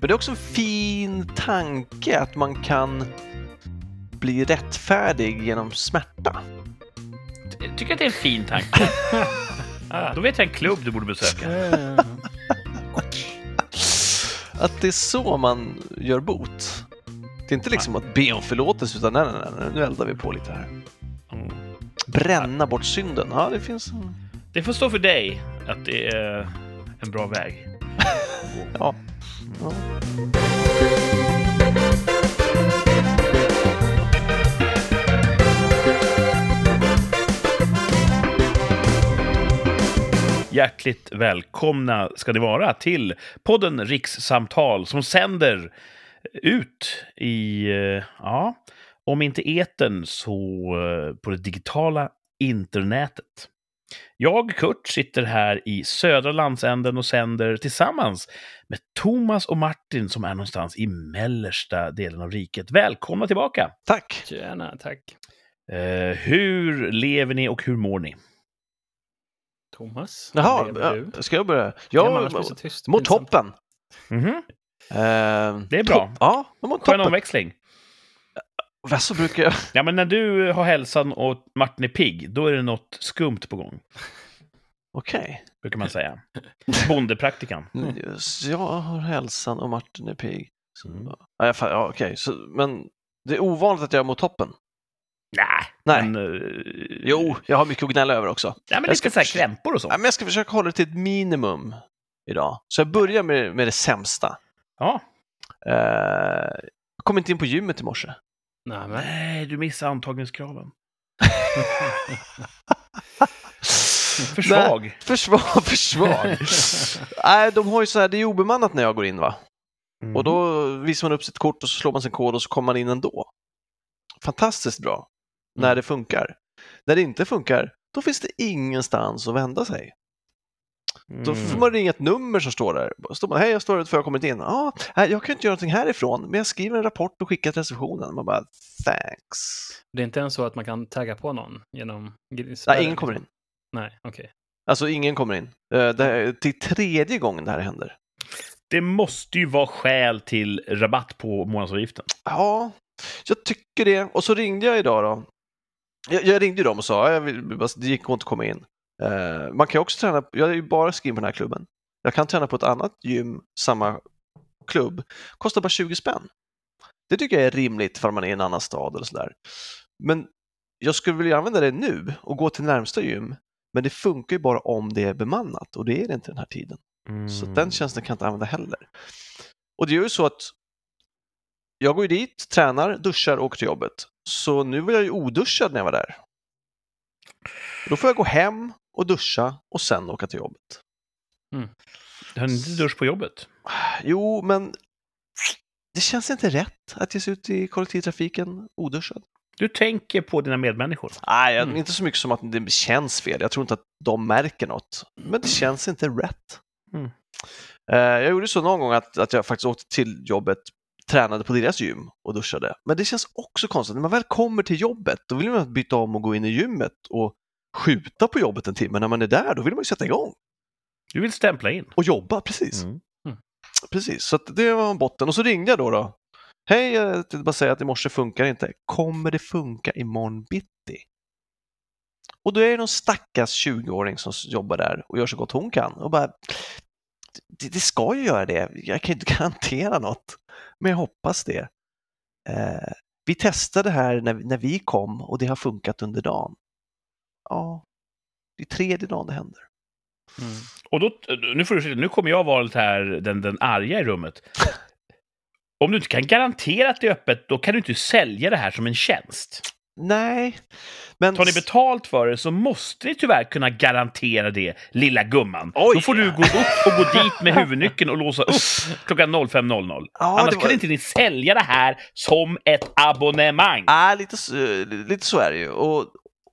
Men det är också en fin tanke att man kan bli rättfärdig genom smärta. Jag tycker att det är en fin tanke. Då vet jag en klubb du borde besöka. Att det är så man gör bot. Det är inte liksom att be om förlåtelse utan nej, nej, nej, nu eldar vi på lite här. Mm. Bränna bort synden. Ja, det finns... Det får stå för dig att det är en bra väg. Ja ja. Hjärtligt välkomna ska ni vara till podden Rikssamtal som sänder ut i, eh, ja, om inte etern så eh, på det digitala internetet. Jag, Kurt, sitter här i södra landsänden och sänder tillsammans med Thomas och Martin som är någonstans i mellersta delen av riket. Välkomna tillbaka! Tack! Tjena, tack. Eh, hur lever ni och hur mår ni? Thomas, Jaha, lever du? ska jag börja? Jag tyst. mår Pinsamt. toppen. Mhm. Eh, Det är bra. to- Ja, jag mår Skön toppen. omväxling. Vad så brukar jag... Ja, men när du har hälsan och Martin är pigg, då är det något skumt på gång, Okej. brukar man säga. Bondepraktikan. Just, Jag har hälsan och Martin är pigg. Mm. ja, ja, okej. Så, men det är ovanligt att jag mår toppen. Nej, Nej. men... eh, Jo, jag har mycket att gnälla över också. Ja, men jag ska så här krämpor och så. Ja, men jag ska försöka hålla det till ett minimum idag. Så jag börjar med, med det sämsta. Ja. Eh, jag kom inte in på gymmet i morse. Nej, men. Nej, du missar antagningskraven. För Nej, svag. För svag, för svag. Nej, de har ju så här, det är obemannat när jag går in va? Mm. Och då visar man upp sitt kort och så slår man sin kod och så kommer man in ändå. Fantastiskt bra. När Mm. det funkar. När det inte funkar, då finns det ingenstans att vända sig. Då Mm. får man ringa ett nummer som står där. Då står man, hej jag står utanför, jag har kommit in. Ah, jag kan inte göra någonting härifrån, men jag skriver en rapport och skickar till receptionen. Man bara, thanks. Det är inte ens så att man kan tagga på någon genom... Nej, ingen kommer in. Nej, okej. Alltså ingen kommer in. Eh, Det är till tredje gången det här händer. Det måste ju vara skäl till rabatt på månadsavgiften. Ja, jag tycker det. Och så ringde jag idag då. Jag, jag ringde ju dem och sa, jag vill, bara- det gick inte att komma in. Eh, man kan också träna, jag är ju bara skriven på den här klubben. Jag kan träna på ett annat gym, samma klubb. Kostar bara 20 spänn. Det tycker jag är rimligt för man är i en annan stad eller sådär. Men jag skulle vilja använda det nu och gå till närmsta gym. Men det funkar ju bara om det är bemannat och det är det inte den här tiden. Så Mm. den tjänsten kan jag inte använda heller. Och det gör ju så att jag går ju dit, tränar, duschar och åker till jobbet. Så nu var jag ju oduschad när jag var där. Då får jag gå hem och duscha och sen åka till jobbet. Har ni inte dusch på jobbet? Jo, men det känns inte rätt att ge sig ut i kollektivtrafiken oduschad. Du tänker på dina medmänniskor. Nej, Mm. inte så mycket som att det känns fel. Jag tror inte att de märker något. Men det känns inte rätt. Mm. Eh, Jag gjorde så någon gång att, att jag faktiskt åkte till jobbet, tränade på deras gym och duschade. Men det känns också konstigt. När man väl kommer till jobbet, då vill man byta om och gå in i gymmet och skjuta på jobbet en timme. När man är där, då vill man ju sätta igång Du vill stämpla in. och jobba. Precis. Mm. Precis, så att det var botten. Och så ringde jag då. då. Hej, jag tänkte bara säga att i morse funkar inte. Kommer det funka imorgon bitti? Och då är det någon stackars 20-åring som jobbar där och gör så gott hon kan. Och bara, det, det ska ju göra det. Jag kan ju inte garantera något. Men jag hoppas det. Eh, vi testade här när, när vi kom och det har funkat under dagen. Ja, det är tredje dagen det händer. Mm. Och då, nu får du nu kommer jag vara lite här den, den arga i rummet. Om du inte kan garantera att det är öppet, då kan du inte sälja det här som en tjänst. Nej, men... Tar ni betalt för det så måste ni tyvärr kunna garantera det, lilla gumman. Oj, då får du ja. gå upp och gå dit med huvudnyckeln och låsa upp klockan 05.00. Ja, Annars var- kan inte ni sälja det här som ett abonnemang. Ja, lite, så- lite så är det ju. Och,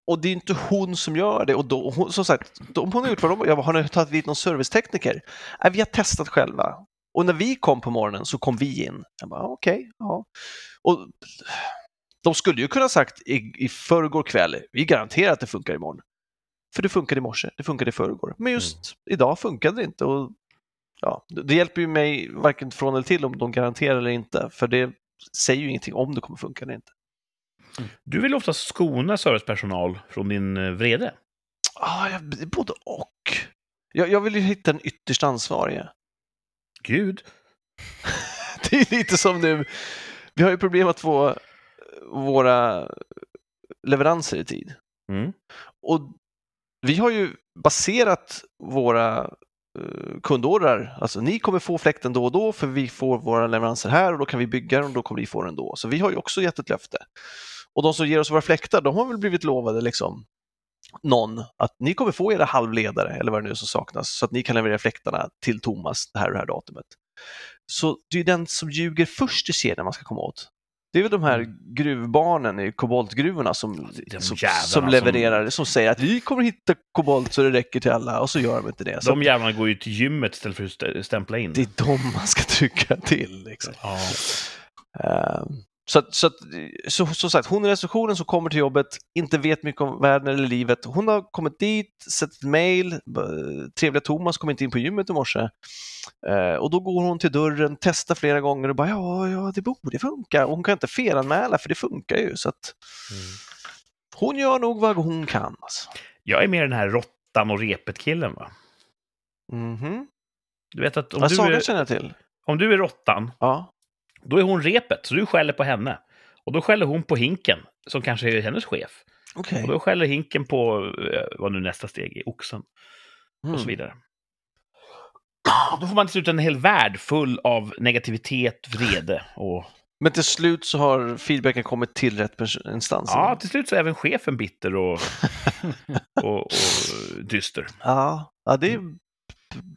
och det är inte hon som gör det. Och då, hon, som sagt, om hon har gjort vad de jag bara, har ni tagit dit någon servicetekniker? Nej, vi har testat själva. Och när vi kom på morgonen så kom vi in. Jag bara, okej, ja. Och de skulle ju kunna sagt i, i förrgår kväll, vi garanterar att det funkar imorgon. För det funkade i morse, det funkade i förrgår. Men just idag funkade det inte. Och ja, det det hjälper ju mig varken från eller till om de garanterar eller inte, för det säger ju ingenting om det kommer funka eller inte. Du vill ofta skona servicepersonal från din eh, vrede. Ah, jag, både och. Jag, jag vill ju hitta den ytterst ansvarige. Gud. Det är lite som nu, vi har ju problem att få våra leveranser i tid. Mm. Och vi har ju baserat våra eh, kundordrar, alltså ni kommer få fläkten då och då för vi får våra leveranser här och då kan vi bygga den och då kommer ni få den då. Så vi har ju också gett ett löfte. Och de som ger oss våra fläktar, de har väl blivit lovade liksom någon att ni kommer få era halvledare eller vad det nu är som saknas så att ni kan leverera fläktarna till Thomas det här och det här datumet. Så det är den som ljuger först i kedjan man ska komma åt. Det är väl de här gruvbarnen i koboltgruvorna som, de som, som som- levererar, som säger att vi kommer hitta kobolt så det räcker till alla och så gör de inte det. Så De jävlarna går ju till gymmet istället för att stä- stämpla in. det är dem man ska trycka till. Liksom. Ja. Ehm, så, så, så, så sagt, hon är receptionen som kommer till jobbet, inte vet mycket om världen eller livet. Hon har kommit dit, sett ett b- trevliga Thomas kom inte in på gymmet i morse. Eh, och då går hon till dörren, testar flera gånger och bara ja, ja det borde funka. Och hon kan inte felanmäla för det funkar ju. Så att Mm. hon gör nog vad hon kan. Alltså. Jag är mer den här råttan och repet-killen, va? Mhm. Du vet att om Ja, du, Saga är, känner jag till. om du är råttan, Ja. Då är hon repet, så du skäller på henne. Och då skäller hon på hinken, som kanske är hennes chef. Okej. Och då skäller hinken på, eh, vad nu nästa steg är, oxen. och så Mm. vidare. Då får man till slut en hel värld full av negativitet, vrede och... Men till slut så har feedbacken kommit till rätt instans. Ja, till slut så är även chefen bitter och, och, och dyster. Ja, ja det är...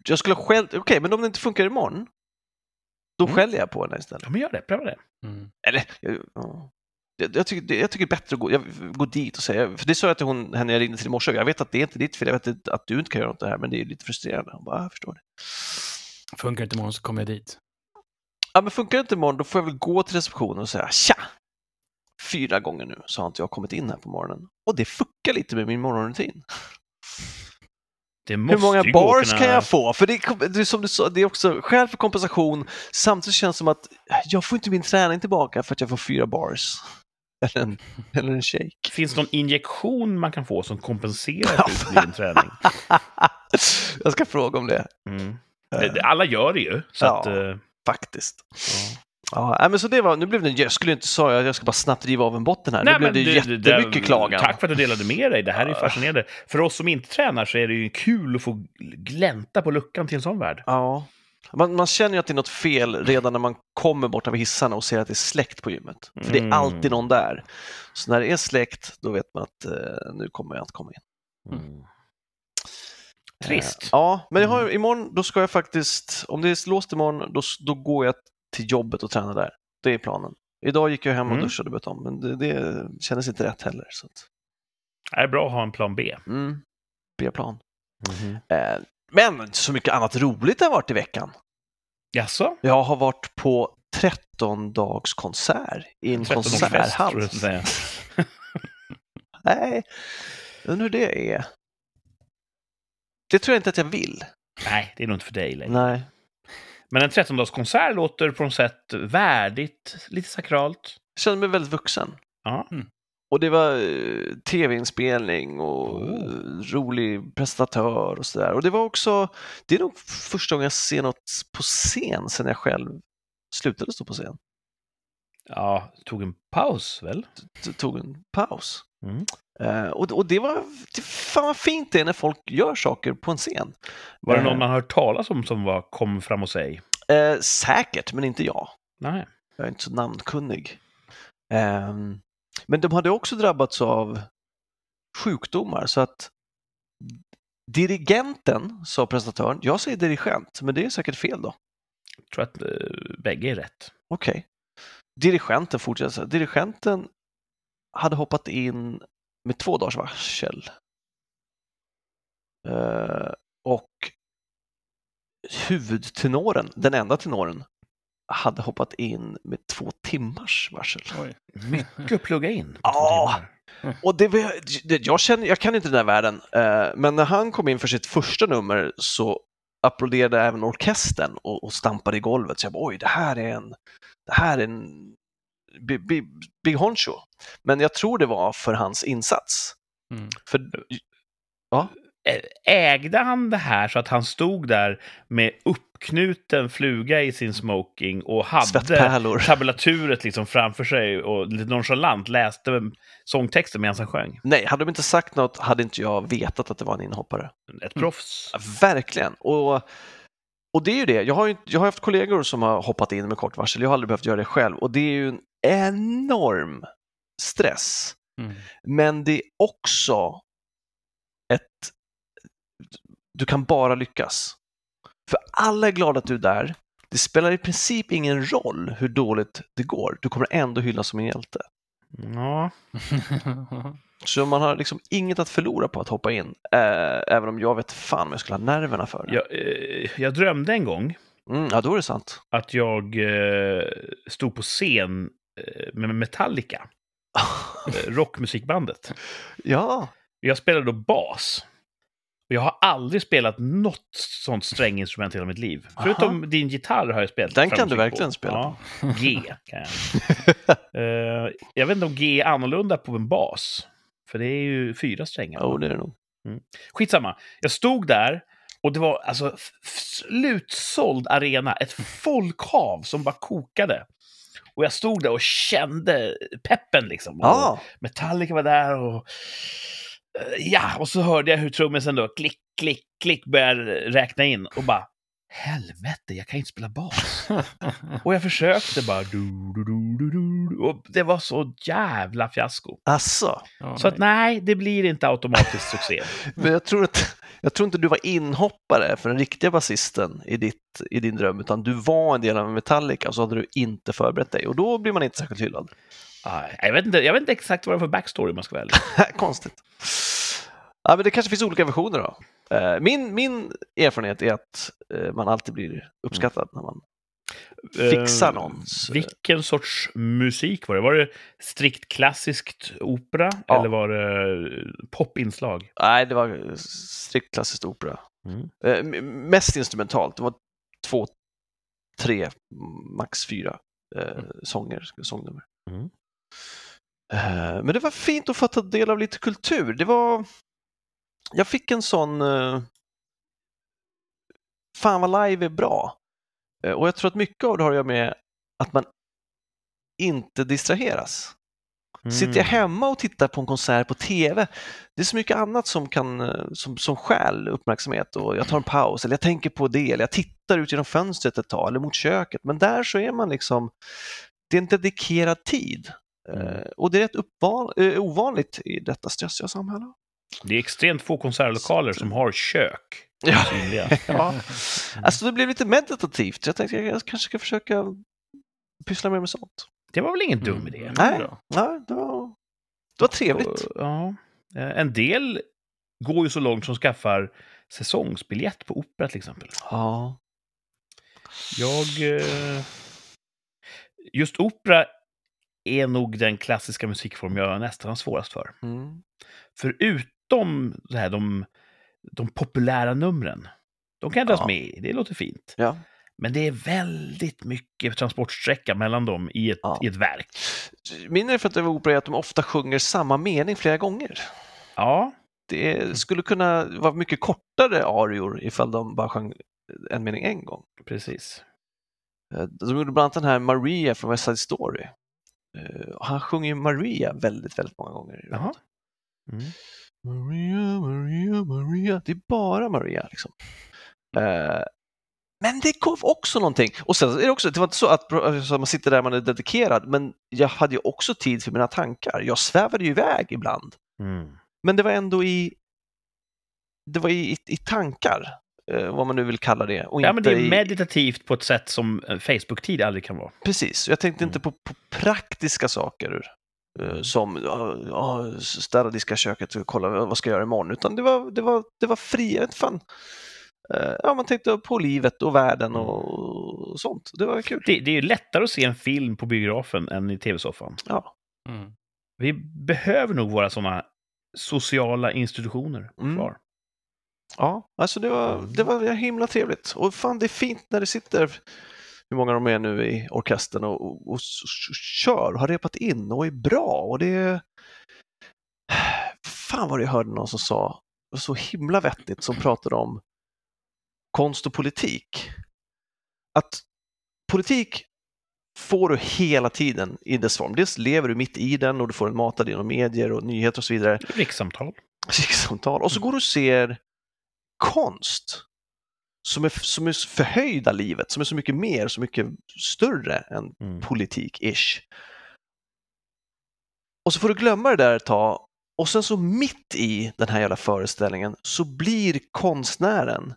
Jag skulle skällt... Okej, men om det inte funkar imorgon, då Mm. skäller jag på henne istället. Ja, men gör det. Pröva det. Mm. Eller, jag, ja. jag, jag, tycker, det- jag tycker det är bättre att gå, jag, gå dit och säga, för det sa jag till hon, henne jag ringde till i morse, jag vet att det är inte ditt fel, jag vet att du inte kan göra något det här, men det är lite frustrerande. Hon bara, "Ja, jag förstår det. Funkar inte imorgon så kommer jag dit. Ja, men funkar det inte imorgon, då får jag väl gå till receptionen och säga tja! Fyra gånger nu så har inte jag kommit in här på morgonen. Och det fuckar lite med min morgonrutin. Hur många bars kunna- kan jag få? För det, är- det är som du sa, det är också skäl för kompensation. Samtidigt känns det som att jag får inte min träning tillbaka för att jag får fyra bars. Eller en, eller en shake. Finns det någon injektion man kan få som kompenserar för utebliven träning? jag ska fråga om det. Mm. Det, alla gör det ju. Så Ja. att, eh, Faktiskt. ja. Ja, men så det var, nu blev det, jag skulle inte säga att jag ska bara snabbt riva av en botten här. Nej, nu blev det, det- jättemycket det- klagan. Tack för att du delade med dig. Det här är ju Ja. fascinerande. För oss som inte tränar så är det ju kul att få glänta på luckan till en sån värld. Ja. Man, man känner ju att det är något fel redan när man kommer bort av hissarna och ser att det är släckt på gymmet. För det är Mm. alltid någon där. Så när det är släckt, då vet man att eh, nu kommer jag inte komma in. Mm. Trist. Eh, ja, men jag har, imorgon då ska jag faktiskt, om det är låst imorgon, då, då går jag till jobbet och tränar där. Det är planen. Idag gick jag hem och Mm. duschade och bytte om, men det, det kändes inte rätt heller. Så att, Det är bra att ha en plan B. mm, B-plan. Mm. Eh, men så mycket annat roligt har varit i veckan. Jaså? Jag har varit på 13-dags konsert i en 13-årsfest, tror konserthall. Nej, undrar hur det är. Det tror jag inte att jag vill. Nej, det är nog inte för dig längre. Nej. Men en 13-dagskonsert låter på något sätt värdigt, lite sakralt. Jag kände mig väldigt vuxen. Ja. Och det var eh, tv-inspelning och Oh. rolig presentatör och sådär. Och det var också, det är nog första gången jag ser något på scen sedan jag själv slutade stå på scen. ja, tog en paus väl? t- tog en paus. Mm. Eh, och, och det var, det, fan vad fint det är när folk gör saker på en scen. Var det Eh, någon man hört talas om som var kom fram och säg? Eh, säkert, men inte jag. Nej. Jag är inte så namnkunnig. Ehm, men de hade också drabbats av sjukdomar så att dirigenten, sa presentatören, jag säger dirigent, men det är säkert fel då. Jag tror att eh, bägge är rätt. Okej. Dirigenten fortsätter. Dirigenten hade hoppat in med två dagars varsel. Eh, och huvudtenoren, den enda tenoren, hade hoppat in med två timmars varsel. Oj. Mycket att plugga in. Ja. Och det, det, jag, känner, jag kan inte den här världen, eh, men när han kom in för sitt första nummer så applåderade även orkestern och, och stampade i golvet. Så jag bara, oj, det här är en, det här är en big, honcho. Men jag tror det var för hans insats. Mm. För, Ä- Ägde han det här så att han stod där med uppknuten fluga i sin smoking och hade tabulaturet liksom framför sig och lite nonchalant läste sångtexten medan han sjöng? nej, hade de inte sagt något hade inte jag vetat att det var en inhoppare. Ett proffs. Verkligen. Och, och det är ju det. Jag har, ju, jag har haft kollegor som har hoppat in med kort varsel. Jag har aldrig behövt göra det själv. Och det är ju en enorm stress. Mm. Men det är också ett... Du kan bara lyckas. För alla är glada att du är där. Det spelar i princip ingen roll hur dåligt det går. Du kommer ändå hyllas som en hjälte. Ja. Så man har liksom inget att förlora på att hoppa in. Eh, även om jag vet fan om jag skulle ha nerverna för det. Jag, eh, jag drömde en gång Mm, ja, då är det sant. att jag eh, stod på scen med Metallica, eh, rockmusikbandet. ja, Jag spelade då bas. Och jag har aldrig spelat något sånt stränginstrument i hela mitt liv. Aha. Förutom din gitarr har jag spelat. Den kan du verkligen på. spela Ja, G kan jag. Eh, jag vet inte om G är annorlunda på en bas. För det är ju fyra strängar. jo det är det nog. Skitsamma. Jag stod där och det var alltså slutsåld arena. Ett folkhav som bara kokade. Och jag stod där och kände peppen liksom. Och Ja, Metallica var där och... eh, Ja, och så hörde jag hur trummisen då klick, klick, klick började räkna in och bara Helvete, jag kan inte spela bas. och jag försökte bara... Du, du, du, du, du, och det var så jävla fiasko. asså. Ja, Så att nej, det blir inte automatiskt succé. Men jag tror, att, jag tror inte du var inhoppare för den riktiga basisten i, ditt, i din dröm, utan du var en del av Metallica och så hade du inte förberett dig och då blir man inte särskilt hyllad. Nej, Jag vet, inte, jag vet inte exakt vad det är för backstory man ska ärlig. Konstigt. Ja, men det kanske finns olika versioner då. Eh, Min, min erfarenhet är att eh, man alltid blir uppskattad när man fixar Eh, någons... Vilken sorts musik var det? Var det strikt klassiskt opera Ja. eller var det popinslag? Nej, det var strikt klassiskt opera. Mm. Mest instrumentalt. Det var två, tre, max fyra eh, sånger, sångnummer. Mm. Men det var fint att få ta del av lite kultur. Det var... Jag fick en sån... Eh... Fan vad live är bra. Eh, och jag tror att mycket av det har att göra med att man inte distraheras. Sitter jag Mm. hemma och tittar på en konsert på TV, det är så mycket annat som kan eh, som, som stjäl uppmärksamhet och jag tar en paus eller jag tänker på det eller jag tittar ut genom fönstret ett tag eller mot köket. Men där så är man liksom, det är en dedikerad tid. Mm. Eh, och det är rätt uppvan, eh, ovanligt i detta stressiga samhälle. Det är extremt få konsertlokaler som har kök. Ja. ja. Alltså det blev lite meditativt. Jag tänkte jag kanske ska försöka pyssla mer med sånt. Det var väl ingen dum Mm. idé? Nej. Ja, det, var, det var trevligt. Och, Ja. Eh, En del går ju så långt som skaffar säsongsbiljett på opera till exempel. Ja. Jag... eh, Just opera är nog den klassiska musikform jag nästan har svårast för. Mm. Förutom det här, de, de populära numren. De kan dras Ja. med det låter fint. ja. Men det är väldigt mycket transportsträcka mellan dem i ett, Ja. i ett verk. Min erfarenhet av opera är att de ofta sjunger samma mening flera gånger. Ja, Det skulle kunna vara mycket kortare arior ifall de bara sjöng en mening en gång. precis. Eh, De gjorde bland annat den här Maria från West Side Story. Eh, Han sjunger ju Maria väldigt, väldigt många gånger. Mm. Maria, Maria, Maria. Det är bara Maria liksom. Eh, Men det gav också någonting. Och sen är det också, det var inte så att alltså, man sitter där man är dedikerad, men jag hade ju också tid för mina tankar. Jag svävade ju iväg ibland. Mm. Men det var ändå i, det var i, i, i tankar, eh, vad man nu vill kalla det. Ja, men det är i, meditativt på ett sätt som eh, Facebook-tid aldrig kan vara. Precis, jag tänkte Mm. inte på, på praktiska saker som ja, städa, diska köket och kolla vad ska jag göra imorgon, utan det var, det var, det var frihet. Fan. Eh, Ja, man tänkte på livet och världen och sånt. Det var kul. Det, det är ju lättare att se en film på biografen än i tv-soffan. Ja. Mm. Vi behöver nog våra sådana sociala institutioner Mm. kvar. Ja, alltså det var, det var himla trevligt. Och fan, det är fint när det sitter, hur många de är nu i orkestern och, och, och s- kör, har repat in och är bra. Och det är... Fan vad jag hörde någon som sa, så himla vettigt, som pratade om konst och politik. Att politik får du hela tiden i dess form. Dels lever du mitt i den och du får den matad genom medier och nyheter och så vidare Rikssamtal. rikssamtal och så går du och ser konst som är, som är förhöjda livet, som är så mycket mer, så mycket större än Mm. politik-ish. Och så får du glömma det där ett tag och sen så mitt i den här jävla föreställningen så blir konstnären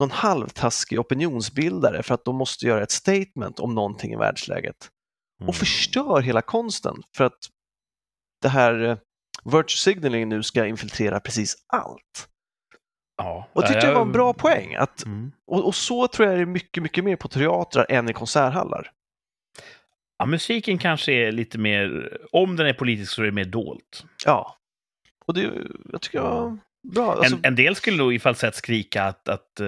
någon halvtaskig opinionsbildare för att de måste göra ett statement om någonting i världsläget Mm. och förstör hela konsten för att det här eh, virtue signaling nu ska infiltrera precis allt. Ja. Och det tyckte jag var en bra poäng. Att, Mm. och, och så tror jag det är mycket, mycket mer på teatrar än i konserthallar. Ja, musiken kanske är lite mer, om den är politisk så är det mer dolt. Ja. Och det jag tycker jag var bra. Alltså, en, en del skulle nog i falsett skrika att, att eh,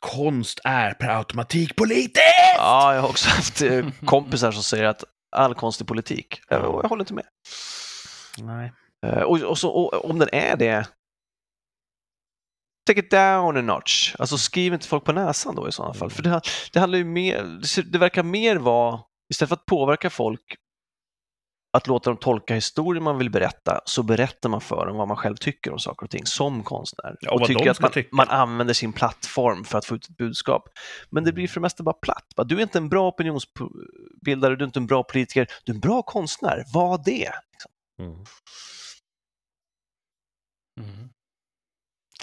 konst är per automatik politisk! Ja, jag har också haft eh, kompisar som säger att all konst är politik. Jag, jag håller inte med. Nej. Eh, Och, och, så, och om den är det, take it down a notch. Alltså skriv inte folk på näsan då i sådana fall. För det, det handlar ju mer, det verkar mer vara, istället för att påverka folk att låta dem tolka historien man vill berätta, så berättar man för dem vad man själv tycker om saker och ting som konstnär. Ja, och vad tycker att man, man använder sin plattform för att få ut ett budskap. Men det blir för det mesta bara platt. Du är inte en bra opinionsbildare, du är inte en bra politiker, du är en bra konstnär. Vad det? Mm. Mm.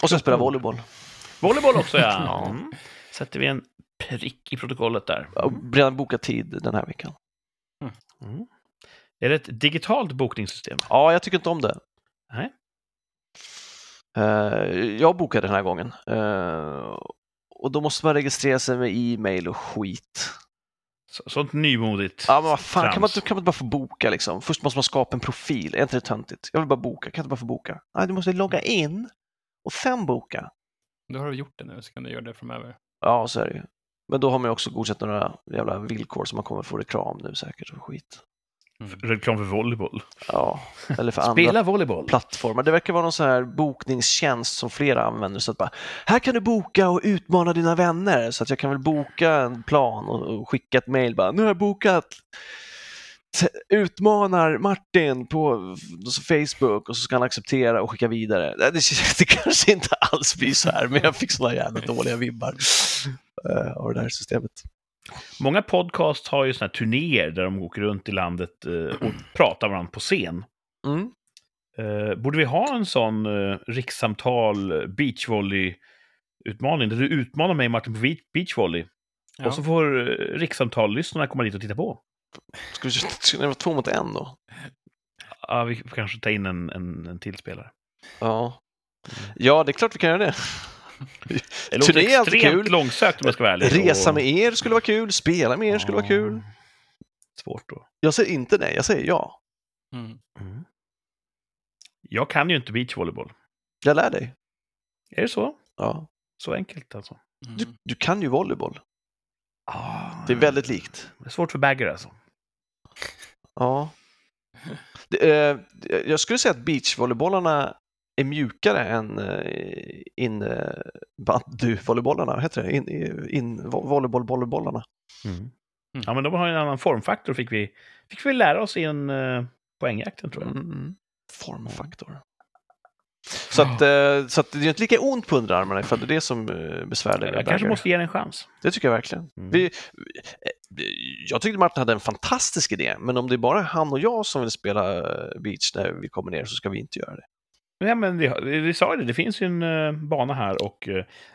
Och sen spela volleyboll. Volleyboll också, ja. Mm. Sätter vi en prick i protokollet där. Jag har redan bokat tid den här veckan. Mm. Är det ett digitalt bokningssystem? Ja, jag tycker inte om det. Nej. Eh, jag bokade den här gången. Eh, och då måste man registrera sig med e-mail och skit. Så, sånt nymodigt. Ja, men vad fan, kan man, inte- kan man inte bara få boka liksom? Först måste man skapa en profil, är inte det töntigt? Jag vill bara boka, kan jag inte bara få boka? Nej, du måste logga in och sen boka. Då har du gjort det nu, så kan du göra det framöver. Ja, så är det ju. Men då har man ju också godkänt några jävla villkor som man kommer få reklam nu säkert och skit. Mm. Reklam för volleyboll. Ja, eller för andra Spela volleyboll. plattformar. Det verkar vara någon sån här bokningstjänst som flera använder. Så att bara, här kan du boka och utmana dina vänner. Så att jag kan väl boka en plan och, och skicka ett mejl. Bara, nu har jag bokat. Utmanar Martin på f- Facebook och så ska han acceptera och skicka vidare. Det, det, det kanske inte alls blir så här, men jag fick såna jävla dåliga vibbar eh, av det här systemet. Många podcasts har ju såna här turnéer där de åker runt i landet eh, och pratar med varandra på scen. Mm. Eh, borde vi ha en sån rikssamtal beachvolley-utmaning där du utmanar mig, Martin, på beach- beachvolley? Ja. Och så får rikssamtal-lyssnarna komma dit och titta på. Ska vi ska det vara två mot en då? Ja, vi får kanske ta in en, en, en till spelare. Ja. Ja, det är klart vi kan göra det. Det låter Turné extremt kul. långsökt om jag ska vara ärlig. Resa med er skulle vara kul, spela med er skulle vara kul. Ja. Svårt då. Jag säger inte nej, jag säger ja. Mm. Jag kan ju inte beachvolleyboll. Jag lär dig. Är det så? Ja. Så enkelt alltså? Du, Mm. du kan ju volleyboll. Ah, Det är väldigt likt. Det är svårt för bagger alltså. Ja. Det, eh, jag skulle säga att beachvolleybollarna är mjukare än eh, inbandyvolleybollarna. Vad heter det? In, in, vo- volleyboll-volleybollarna. Ja, men de har en annan formfaktor, fick vi, fick vi lära oss i en uh, poängjakten, tror jag. Mm. Formfaktor. Så, att, eh, så att det är inte lika ont på underarmarna för att det är det som eh, besvärar dig. Jag kanske måste ge den en chans. Det tycker jag verkligen. Mm. Vi, eh, jag tyckte Martin hade en fantastisk idé, men om det är bara han och jag som vill spela beach när vi kommer ner så ska vi inte göra det. Ja, men vi, vi, sa ju det, det finns ju en bana här och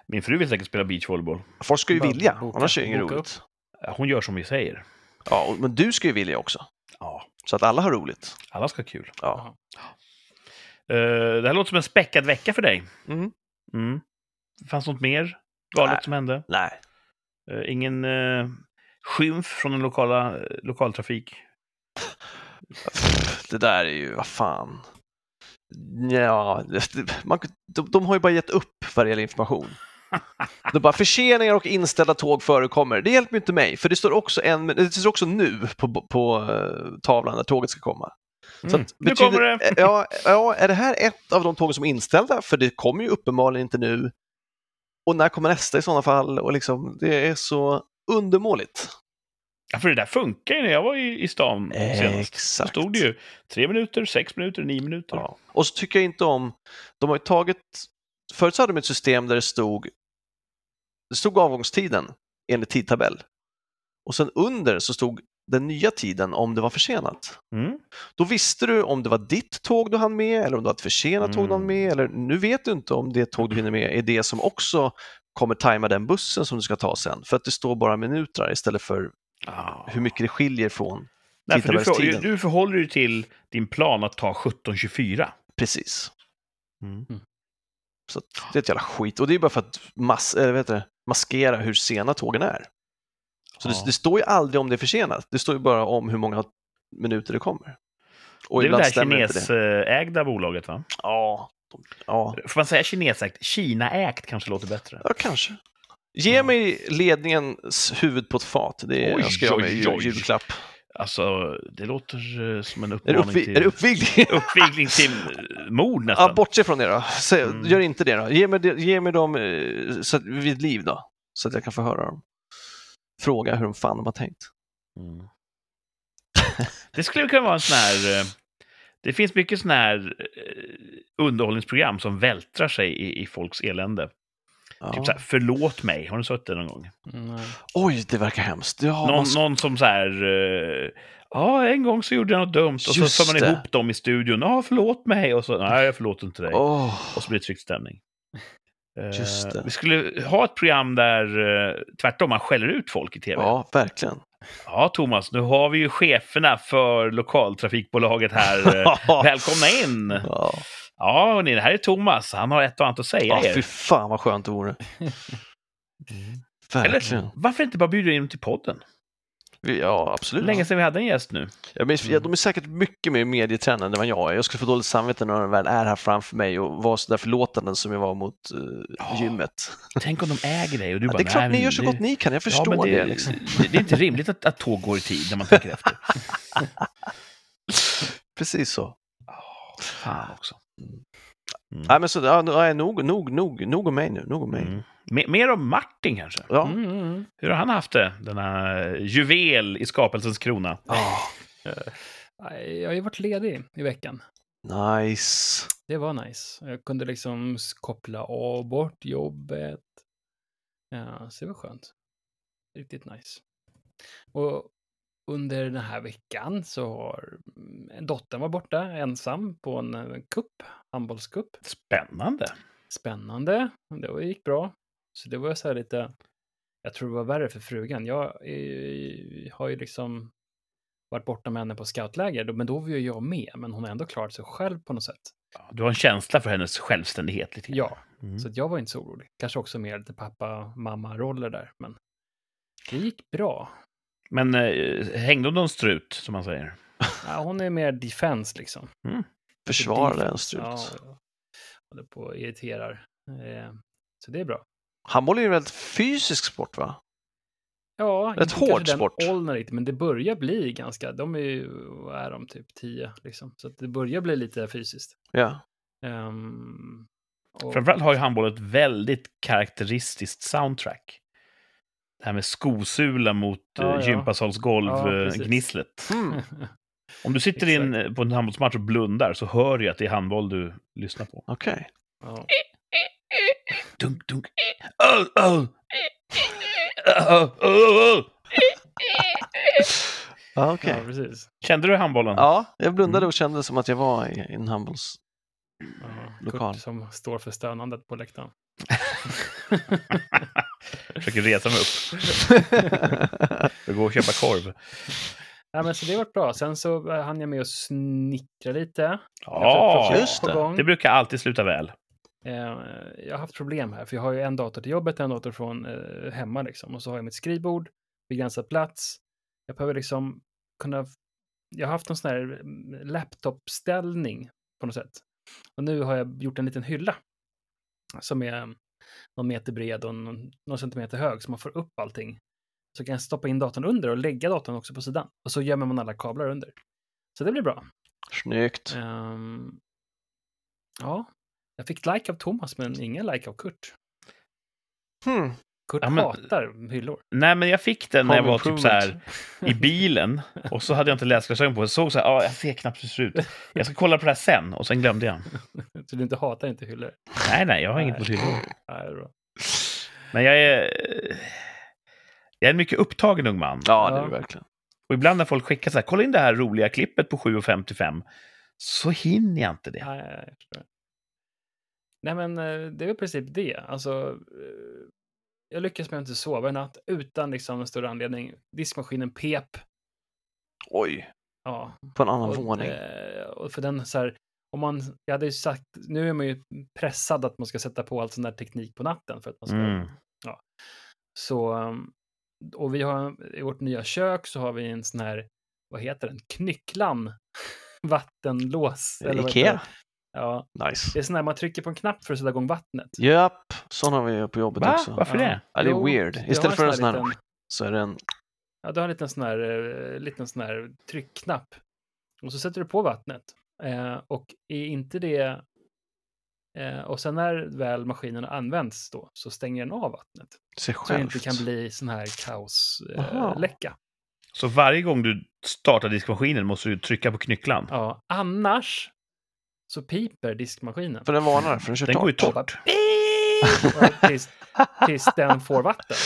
min fru vill säkert spela beachvolleyboll. Folk ska ju Bara vilja, boka- annars är det inget roligt. Hon gör som vi säger. Ja, men du ska ju vilja också, Ja, så att alla har roligt. alla ska ha kul. Ja. Eh, det här låter som en späckad vecka för dig. Mm. Mm. Fanns något mer galet Nej. som hände? Nej, Eh, ingen uh, skymf från den lokala eh, lokaltrafik? det där är ju, vad fan. Ja, man, de, de har ju bara gett upp vad det gäller information. Det bara förseningar och inställda tåg förekommer. Det hjälper ju inte mig, för det står också, en, det står också nu på, på eh, tavlan när tåget ska komma. Mm. att, Nu betyder- kommer det! Ja, ja, är det här ett av de tåg som är inställda? För det kommer ju uppenbarligen inte nu. Och när kommer nästa i sådana fall? Och liksom, det är så undermåligt. Ja, för det där funkar ju när jag var i, i stan senast. Då Exakt. stod det ju tre minuter, sex minuter, nio minuter. Ja. Och så tycker jag inte om, de har ju tagit, förut så hade de ett system där det stod, det stod avgångstiden enligt tidtabell. Och sen under så stod den nya tiden om det var försenat. Mm. Då visste du om det var ditt tåg du hann med eller om det var ett försenat tåg du hann Mm. med. Eller nu vet du inte om det tåg du hinner med är det som också kommer tajma den bussen som du ska ta sen. För att det står bara minuter istället för Ah. hur mycket det skiljer från Nej, för du, för, du förhåller dig till din plan att ta 17.24. Precis. Mm. Så att det är ett jävla skit. Och det är bara för att mas det, maskera hur sena tågen är. Så Ja. det, det står ju aldrig om det är försenat. Det står ju bara om hur många minuter det kommer. Och det är väl det här kinesägda bolaget, va? Ja, ja, Får man säga kinesägt? Kinaägt kanske låter bättre. ja, kanske. Ge Ja. mig ledningens huvud på ett fat. Det är, Oj, jag mig i oj, oj. julklapp. Alltså, det låter eh, som en Är uppmaning uppvi- till... är det uppvigling? uppvigling till eh, mord nästan. Ja, bortse från det då. Säg, Mm. Gör inte det då. Ge mig, ge mig dem eh, så att, vid liv då. Så att jag kan få höra dem. Fråga hur de fan de har tänkt. Mm. Det skulle kunna vara en sån här... eh, Det finns mycket sån här eh, underhållningsprogram som vältrar sig i, i folks elände. Ja. Typ så här, förlåt mig. Har du sett det någon gång? Nej. Oj, det verkar hemskt. Ja, någon, man... någon som så här... eh, Ja, en gång så gjorde jag något dumt. Och så Just för man det. ihop dem i studion. Ja, förlåt mig. Och så, nej, jag förlåter inte dig. Åh, Och så blir det tryckt stämning. Eh, Just det. Vi skulle ha ett program där eh, tvärtom, man skäller ut folk i tv. ja, verkligen. Ja, Thomas, nu har vi ju cheferna för lokaltrafikbolaget här. Eh, Välkomna in! Ja, Ja, hörni, det här är Thomas. Han har ett och annat att säga ja er. fy fan vad skönt det vore. Verkligen. Eller varför inte bara bjuda in dem till podden? Ja, absolut. Länge sedan vi hade en gäst nu. Jag minns, ja, de är säkert mycket mer medietränade än vad jag är. Jag skulle få dåligt samvete när de väl är här framför mig och vara så där förlåtande som jag var mot uh, Ja. gymmet. Tänk om de äger dig och du Ja, bara... det är klart ni men gör så det- gott ni kan, jag Ja, förstår men det. det, liksom. det, det är inte rimligt att, att tåg går i tid när man tänker efter. Precis så. Fan också. Nej, men så, ja, nej, nog, nog, nog, nog om mig nu. Nog om mig. Mm. Me- Mer om Martin kanske. Ja. Mm, mm, mm. Hur har han haft det? Denna juvel i skapelsens krona. Nej, Jag har ju varit ledig i veckan. nice. Det var nice. Jag kunde liksom koppla av bort jobbet. Ja, så det var skönt. Riktigt nice. Och under den här veckan så har mm, dottern var borta ensam på en eh, cup, handbollscup. Spännande. Spännande. Det gick bra. Så det var så här lite, jag tror det var värre för frugan. Jag eh, har ju liksom varit borta med henne på scoutläger, men då var ju jag med, men hon har ändå klarat sig själv på något sätt. Ja, Du har en känsla för hennes självständighet lite grann. Ja, Mm. så jag var inte så orolig. Kanske också mer lite pappa-mamma-roller där, men det gick bra. Men eh, hängde hon någon strut, som man säger? Ja, hon är mer defense liksom. Försvara Defense. den strut. Ja, håller på och irriterar. Eh, så det är bra. Handboll är ju en väldigt fysisk sport va? Ja, Rätt inte kanske hård den sport. åldern riktigt, men det börjar bli ganska, de är ju, vad är de, typ 10 liksom. Så att det börjar bli lite fysiskt. Ja. Ehm, och, Framförallt har ju handboll ett väldigt karaktäristiskt soundtrack. Det här med skosula mot Ja, ja, ja. Ja, gympasalsgolv-gnisslet. precis. gnisslet. Mm. Om du sitter i en, Exakt. på en handbollsmatch och blundar så hör du att det är handboll du lyssnar på. Okej. ja. Dunk, dunk. Oh, oh. Oh, oh, oh. Ja, okej. ja, precis. Kände du handbollen? Ja, jag blundade Mm. och kände som att jag var i i en handbolls... Ja. Kurt som står för stönandet på läktaren. Försöker resa mig upp. Jag går och köpa korv. Nej, men så det varit bra. Sen så eh, hann jag med att snickra lite. Ja, just det. det brukar alltid sluta väl. Eh, jag har haft problem här, för jag har ju en dator till jobbet, en dator från eh, hemma liksom. Och så har jag mitt skrivbord, begränsad plats. Jag behöver liksom kunna... Jag har haft en sån här mm, laptopställning på något sätt. Och nu har jag gjort en liten hylla som är någon meter bred och någon, någon centimeter hög så man får upp allting. Så kan jag stoppa in datorn under och lägga datorn också på sidan. Och så gömmer man alla kablar under. Så det blir bra. Snyggt. Ehm, ja, jag fick like av Thomas men ingen like av Kurt. Hmm. Kurt Ja, men- hatar hyllor. Nej, men jag fick den när jag var typ så här i bilen och så hade jag inte läsglasögon på. Jag såg så här, ja, jag ser knappt hur det ser ut. Jag ska kolla på det här sen och sen glömde jag. Så du inte hatar inte hyllor? Nej, nej, jag har inget Nej. mot hyllor. Är bra. Men jag är... Jag är en mycket upptagen ung man. Ja, det är det verkligen. Och ibland när folk skickar så här, kolla in det här roliga klippet på 7.55, så hinner jag inte det. Ja, jag förstår. Nej, men eh, det är väl i princip det. Alltså, eh, jag lyckas med att inte sova en natt utan liksom en större anledning. Diskmaskinen pep. Oj, Ja, på en annan och, våning. eh, och för den så här, om man, jag hade ju sagt, nu är man ju pressad att man ska sätta på all sån där teknik på natten för att man ska, Mm. så, um, och vi har, i vårt nya kök så har vi en sån här, vad heter den, knycklan vattenlås. eller vad Ikea? Ja, Nice. det är sån där man trycker på en knapp för att sätta igång vattnet. Japp, sån har vi på jobbet Va? också. Varför det? Ja, det är weird. Istället för en sån här, liten- så är det en... Ja, du har en liten sån här, eh, liten sån här tryckknapp. Och så sätter du på vattnet. Eh, och är inte det... Eh, och sen när väl maskinen används då, så stänger den av vattnet. Sig Så det inte kan bli sån här kaosläcka. Eh. Så varje gång du startar diskmaskinen måste du trycka på knycklan. ja, annars så piper diskmaskinen. För den varnar, för den kör Den går ju torrt. torrt. Tills, tills den får vatten.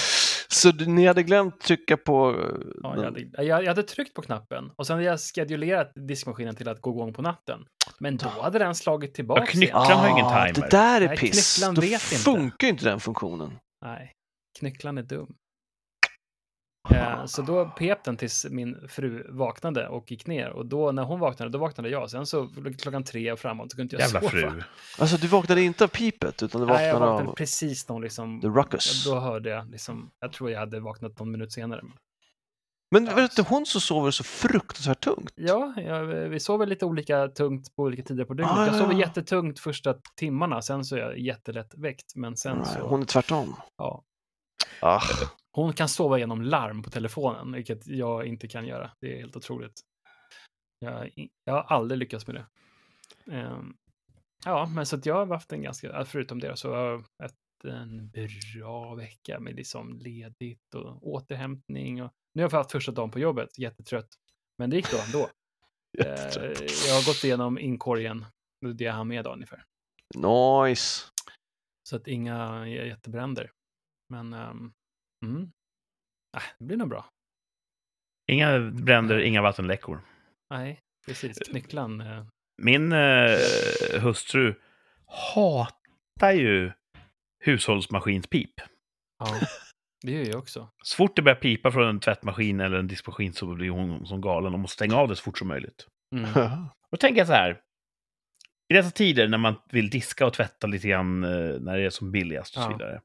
Så ni hade glömt trycka på... eh, Ja, jag, hade, jag, jag hade tryckt på knappen och sen hade jag schedulerat diskmaskinen till att gå igång på natten. Men då hade den slagit tillbaka Ja, knyck- igen. Knycklan har ingen Ah, timer. Det där är Nej, piss. knycklan Då vet inte. funkar ju inte den funktionen. Nej, knycklan är dum. Eh, så då pep den tills min fru vaknade och gick ner. Och då när hon vaknade, då vaknade jag. Sen så klockan tre och framåt så kunde inte jag Jävla sova. fru. Alltså du vaknade inte av pipet, utan du Nej, jag vaknade vaknade av precis när hon liksom... the ruckus. Då hörde jag liksom, jag tror jag hade vaknat någon minut senare. Men Ja. vet du, hon så sover så fruktansvärt tungt. Ja, jag, vi sover lite olika tungt på olika tider på dygnet. Ah, jag ja, sover ja. jättetungt första timmarna, sen så är jag jättelätt väckt. Men sen Right. så, Hon är tvärtom. ja. Ah. Hon kan sova genom larm på telefonen, vilket jag inte kan göra. Det är helt otroligt. Jag, jag har aldrig lyckats med det. Ehm, ja, men så att jag har haft en ganska, förutom det, så har jag haft en bra vecka med liksom ledigt och återhämtning. Och, nu har jag haft första dagen på jobbet, jättetrött. Men det gick då ändå. Eh, jag har gått igenom inkorgen, det jag hann med ungefär. Nice. Så att inga jättebränder. Men, um, mm. äh, det blir nog bra. Inga bränder, inga vattenläckor. Nej, precis. Knycklan. Eh, Min eh, hustru hatar ju hushållsmaskinspip. ja, det gör jag också. Så fort det börjar pipa från en tvättmaskin eller en diskmaskin så blir hon som galen och måste stänga av det så fort som möjligt. Mm. Då tänker jag så här. I dessa tider när man vill diska och tvätta lite grann eh, när det är som billigast och så Ja. vidare.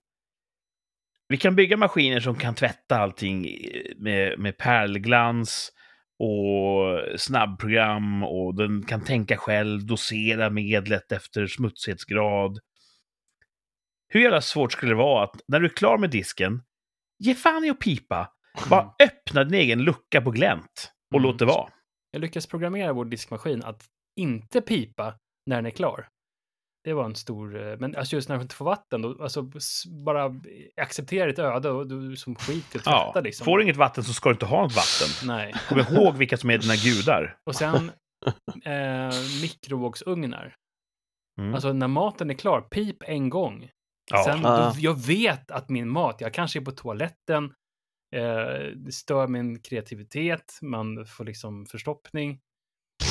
Vi kan bygga maskiner som kan tvätta allting eh, med, med pärlglans och snabbprogram och den kan tänka själv, dosera medlet efter smutsighetsgrad. Hur jävla svårt skulle det vara att när du är klar med disken, ge fan i att pipa. Bara öppna din egen lucka på glänt och Mm. låt det vara. Jag lyckas programmera vår diskmaskin att inte pipa när den är klar. Det var en stor, eh, men alltså just när den inte får vatten, då, alltså bara acceptera ditt öde och du som skit i att Ja, liksom. får du inget vatten så ska du inte ha något vatten. Nej. Kom ihåg vilka som är dina gudar. Och sen eh, mikrovågsugnar. Mm. Alltså när maten är klar, pip en gång. Ja. Sen, då, jag vet att min mat, jag kanske är på toaletten, eh, det stör min kreativitet, man får liksom förstoppning.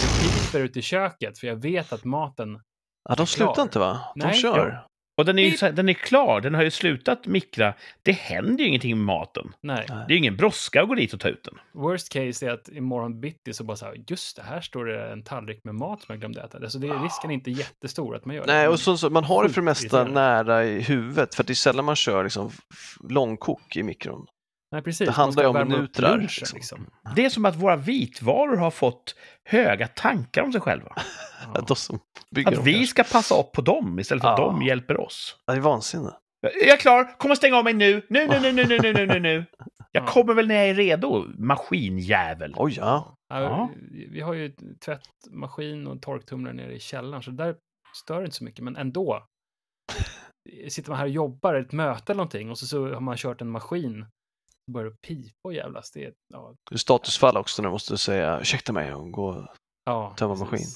Jag piper ut i köket, för jag vet att maten, Ja, de slutar Klar. inte va? De Nej, kör. Och den är ju den är klar, den har ju slutat mikra. Det händer ju ingenting med maten. nej. Det är ju ingen brådska att gå dit och ta ut den. Worst case är att imorgon bitti så bara så här, just det, här står det en tallrik med mat som jag glömde äta. Alltså det är risken är inte jättestor att man gör det. Nej, och så, så, man har det för det mesta nära i huvudet, för att det är sällan man kör liksom långkok i mikron. Nej, precis. Det handlar ju om lunchen, liksom. liksom. Det är som att våra vitvaror har fått höga tankar om sig själva. Att Att vi kanske. ska passa upp på dem istället för att de hjälper oss. Det är vansinne. Jag är klar! Kom och stäng av mig nu! Nu, nu, nu, nu, nu, nu, nu, nu, nu! Jag Ja. kommer väl när jag är redo, maskinjävel. Oj, ja. Ja, Ja. Vi har ju tvättmaskin och torktumlare nere i källaren, så där stör det inte så mycket. Men ändå. Sitter man här och jobbar, ett möte eller någonting, och så, så har man kört en maskin. Så börjar det pipa och jävlas. Det är, ja, Det är statusfall också när du måste säga ursäkta mig och gå. ja, Tömma precis. maskin.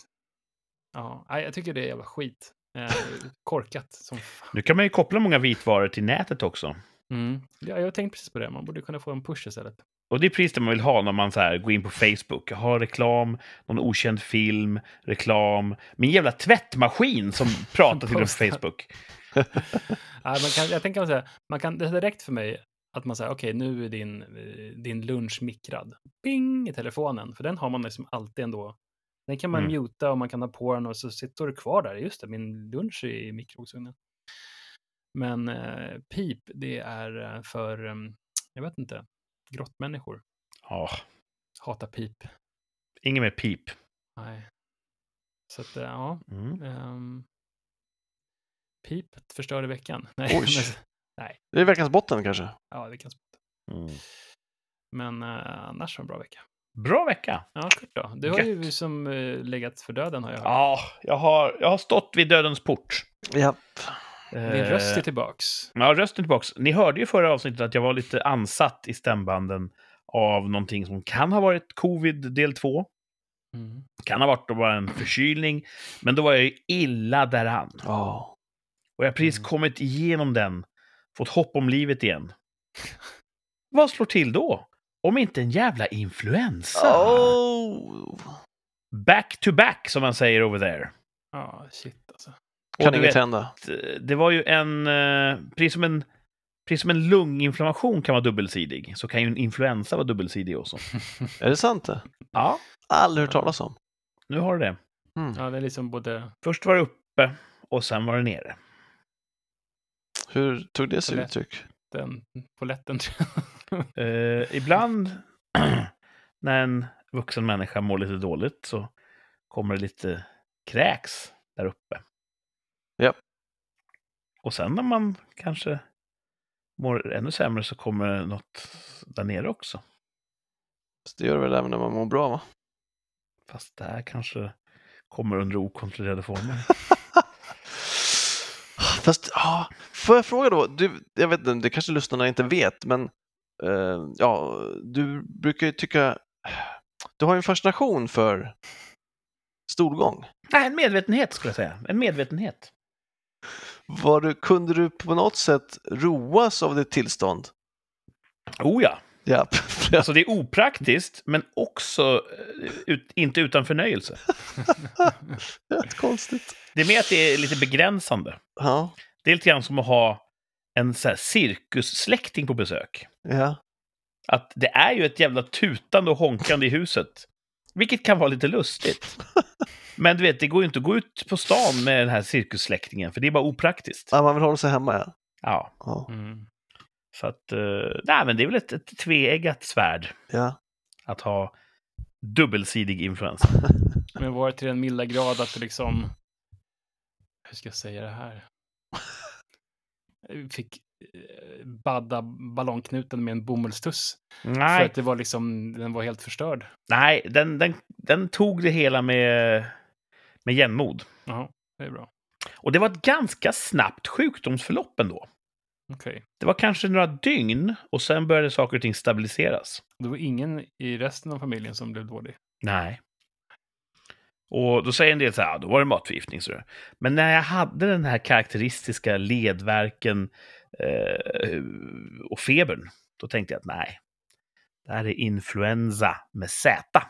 Ja, nej, jag tycker det är jävla skit. Eh, korkat som fan. Nu kan man ju koppla många vitvaror till nätet också. Mm. Ja, jag tänkte precis på det. Man borde kunna få en push istället. Och det är precis det man vill ha när man så här går in på Facebook. Jag har reklam, någon okänd film, reklam. Min jävla tvättmaskin som pratar till en på. Facebook. Nej, man kan, jag tänker säga, man kan, det är direkt för mig att man säger okej, nu är din, eh, din lunch mikrad. Bing i telefonen, för den har man liksom alltid ändå. Den kan man Mm. muta och man kan ha på den och så sitter det kvar där. Just det, min lunch är i mikrovågsugnen. Men eh, pip, det är eh, för, eh, jag vet inte, grottmänniskor. Ja, Hatar pip. inget mer pip. Nej. Så att, eh, ja. Mm. ehm, pip förstörde veckan. Nej, Men, Det är veckans botten kanske. ja, det kan Mm. Men eh, annars var det en bra vecka. Bra vecka! Ja, Kurt då? Du har ju som uh, legat för döden har jag hört. Ja, jag har, jag har stått vid dödens port. Ja. Din röst är Eh, tillbaks. Ja, rösten tillbaks. Ni hörde ju förra avsnittet att jag var lite ansatt i stämbanden av någonting som kan ha varit covid del 2. Mm. Kan ha varit bara en förkylning. Men då var jag ju illa däran. Ja. Och jag har precis Mm. kommit igenom den. Fått hopp om livet igen. Vad slår till då? Om inte en jävla influensa. Oh. Back to back, som man säger over there. Ja, shit alltså. Och Kan inget vet, hända. det var ju en... eh, Precis som en, precis som en lunginflammation kan vara dubbelsidig, så kan ju en influensa vara dubbelsidig också. Är det sant det? Ja, Aldrig hört talas om. nu har du det. Mm. Ja, det är liksom både Först var det uppe och sen var det nere. Hur tog det sig uttryck? den poletten. Eh, ibland när en vuxen människa mår lite dåligt så kommer det lite kräks där uppe. Ja. Och sen när man kanske mår ännu sämre så kommer något där nere också. Så det gör det väl även när man mår bra va? Fast det här kanske kommer under okontrollerade former. Fast, ja, får jag fråga då? Du, jag vet inte, det kanske lyssnarna inte vet, men eh, ja, du brukar ju tycka... Du har ju en fascination för stolgång. Nej, en medvetenhet skulle jag säga. En medvetenhet. Var du, kunde du på något sätt roas av ditt tillstånd? Oh ja. Ja, Alltså det är opraktiskt, men också eh, ut, inte utan förnöjelse. Rätt konstigt. Det är mer att det är lite begränsande. Ja, Det är lite grann som att ha en så här cirkussläkting på besök. ja. Att det är ju ett jävla tutande och honkande i huset. Vilket kan vara lite lustigt. Men du vet, det går ju inte att gå ut på stan med den här cirkussläktingen, för det är bara opraktiskt. ja man vill hålla sig hemma ja. Ja, Ja, Mm. Så att... Uh, nej, men det är väl ett, ett tveeggat svärd ja. att ha dubbelsidig influensa. Men var det till den milda grad att du liksom... Hur ska jag säga det här? Fick eh, badda ballongknuten med en bomullstuss. För Nej, att det var liksom, den var helt förstörd. nej den, den, den tog det hela med, med jämnmod. Jaha, det är bra. Och det var ett ganska snabbt sjukdomsförlopp ändå. Okej. Det var kanske några dygn och sen började saker och ting stabiliseras. Det var ingen i resten av familjen som blev dålig. Nej. Och då säger en del så här, "Ja, då var det matförgiftning. Så. Men när jag hade den här karaktäristiska ledvärken eh, och febern, då tänkte jag att nej, det här är influensa med Z.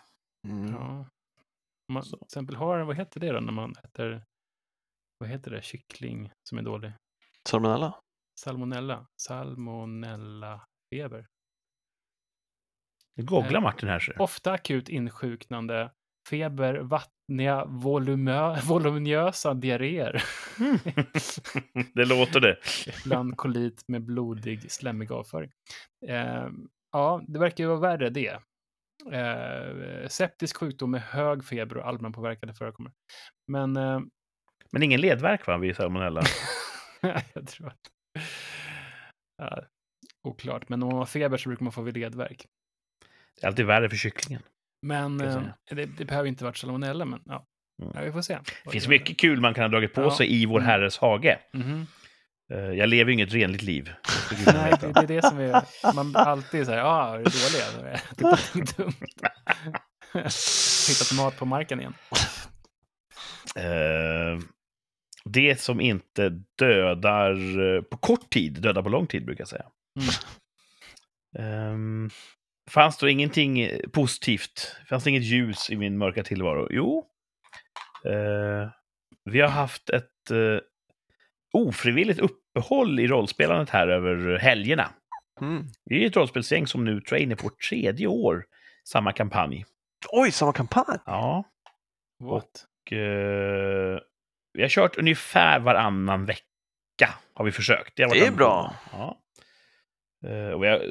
Mm. Ja. Man Så. till exempel har, vad heter det då när man äter, vad heter det, kyckling som är dålig? Salmonella? Salmonella. Salmonella feber. Nu googlar Martin här. Så. Ofta akut insjuknande, feber, vattniga, volumö, voluminösa diarréer. det låter det. Ibland kolit med blodig, slemmig avföring. Eh, ja, det verkar ju vara värre det. Eh, septisk sjukdom med hög feber och allmänpåverkan förekommer. Men eh, Men ingen ledvärk va, vid salmonella? jag tror att... Ja, oklart, men om man har feber så brukar man få ledvärk. Det är alltid värre för kycklingen. Men eh, det, det behöver inte vara salmonella, men ja. Mm. ja, vi får se. Det finns mycket kul man kan ha dragit på Ja. sig i vår Mm. herres hage. Eh, Jag lever ju inget renligt liv. Nej, det, det är det som är... Man alltid säger, ja, ah, är du dålig? Ätit dumt. Hittat mat på marken igen. Eh, det som inte dödar eh, på kort tid, dödar på lång tid brukar jag säga. Mm. Eh, fanns det ingenting eh, positivt? Fanns det inget ljus i min mörka tillvaro? Jo. Eh, vi har haft ett eh, ofrivilligt uppehåll i rollspelandet här över helgerna. Mm. Vi är ett rollspelsgäng som nu trainer på tredje år, samma kampanj. Oj, samma kampanj! Ja, What? och eh, vi har kört ungefär varannan vecka, har vi försökt. har varit Det är en- bra. Ja. Eh, och jag,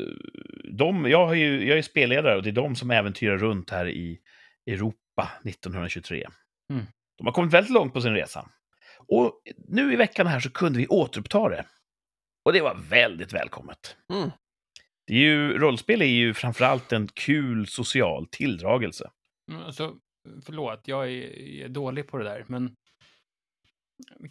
de, jag, har ju, jag är spelledare och det är de som äventyrar runt här i Europa 1923. Mm. De har kommit väldigt långt på sin resa. Och nu i veckan här så kunde vi återuppta det. Och det var väldigt välkommet. Mm. Det är ju, rollspel är ju framförallt en kul social tilldragelse. Mm, Alltså, förlåt, jag är, är dålig på det där, men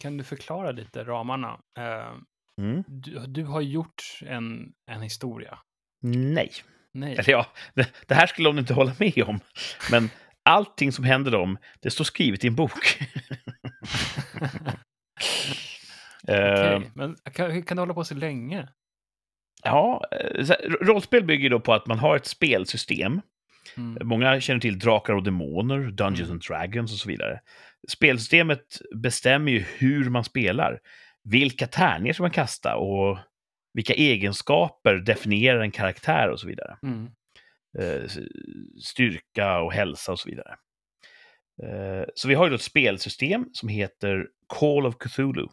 kan du förklara lite ramarna? Eh, Mm. du, du har gjort en, en historia. Nej. Nej. Eller ja, det, det här skulle de inte hålla med om. Men allting som händer dem, det står skrivet i en bok. Eh, Okej, men kan, kan du hålla på så länge? ja, eh, rollspel bygger då på att man har ett spelsystem. Mm. Många känner till Drakar och Demoner, Dungeons Mm. and Dragons och så vidare. Spelsystemet bestämmer ju hur man spelar. Vilka tärningar ska man kasta och vilka egenskaper definierar en karaktär och så vidare. Mm. eh, styrka och hälsa och så vidare. Eh, så vi har ju då ett spelsystem som heter Call of Cthulhu,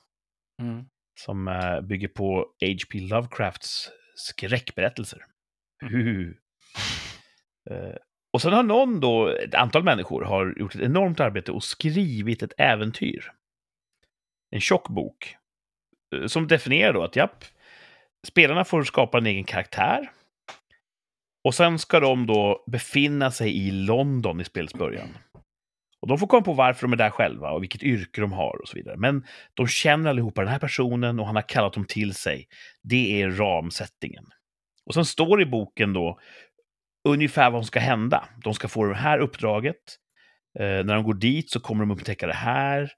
Mm. som eh, bygger på H.P. Lovecrafts skräckberättelser. Mm. Och sen har någon då, ett antal människor, har gjort ett enormt arbete och skrivit ett äventyr. En tjock bok. Eh, som definierar då att, japp, spelarna får skapa en egen karaktär. Och sen ska de då befinna sig i London i spelets början. Och de får komma på varför de är där själva och vilket yrke de har och så vidare. Men de känner allihopa den här personen och han har kallat dem till sig. Det är ramsättningen. Och sen står det i boken då ungefär vad som ska hända. De ska få det här uppdraget. Eh, när de går dit så kommer de upptäcka det här.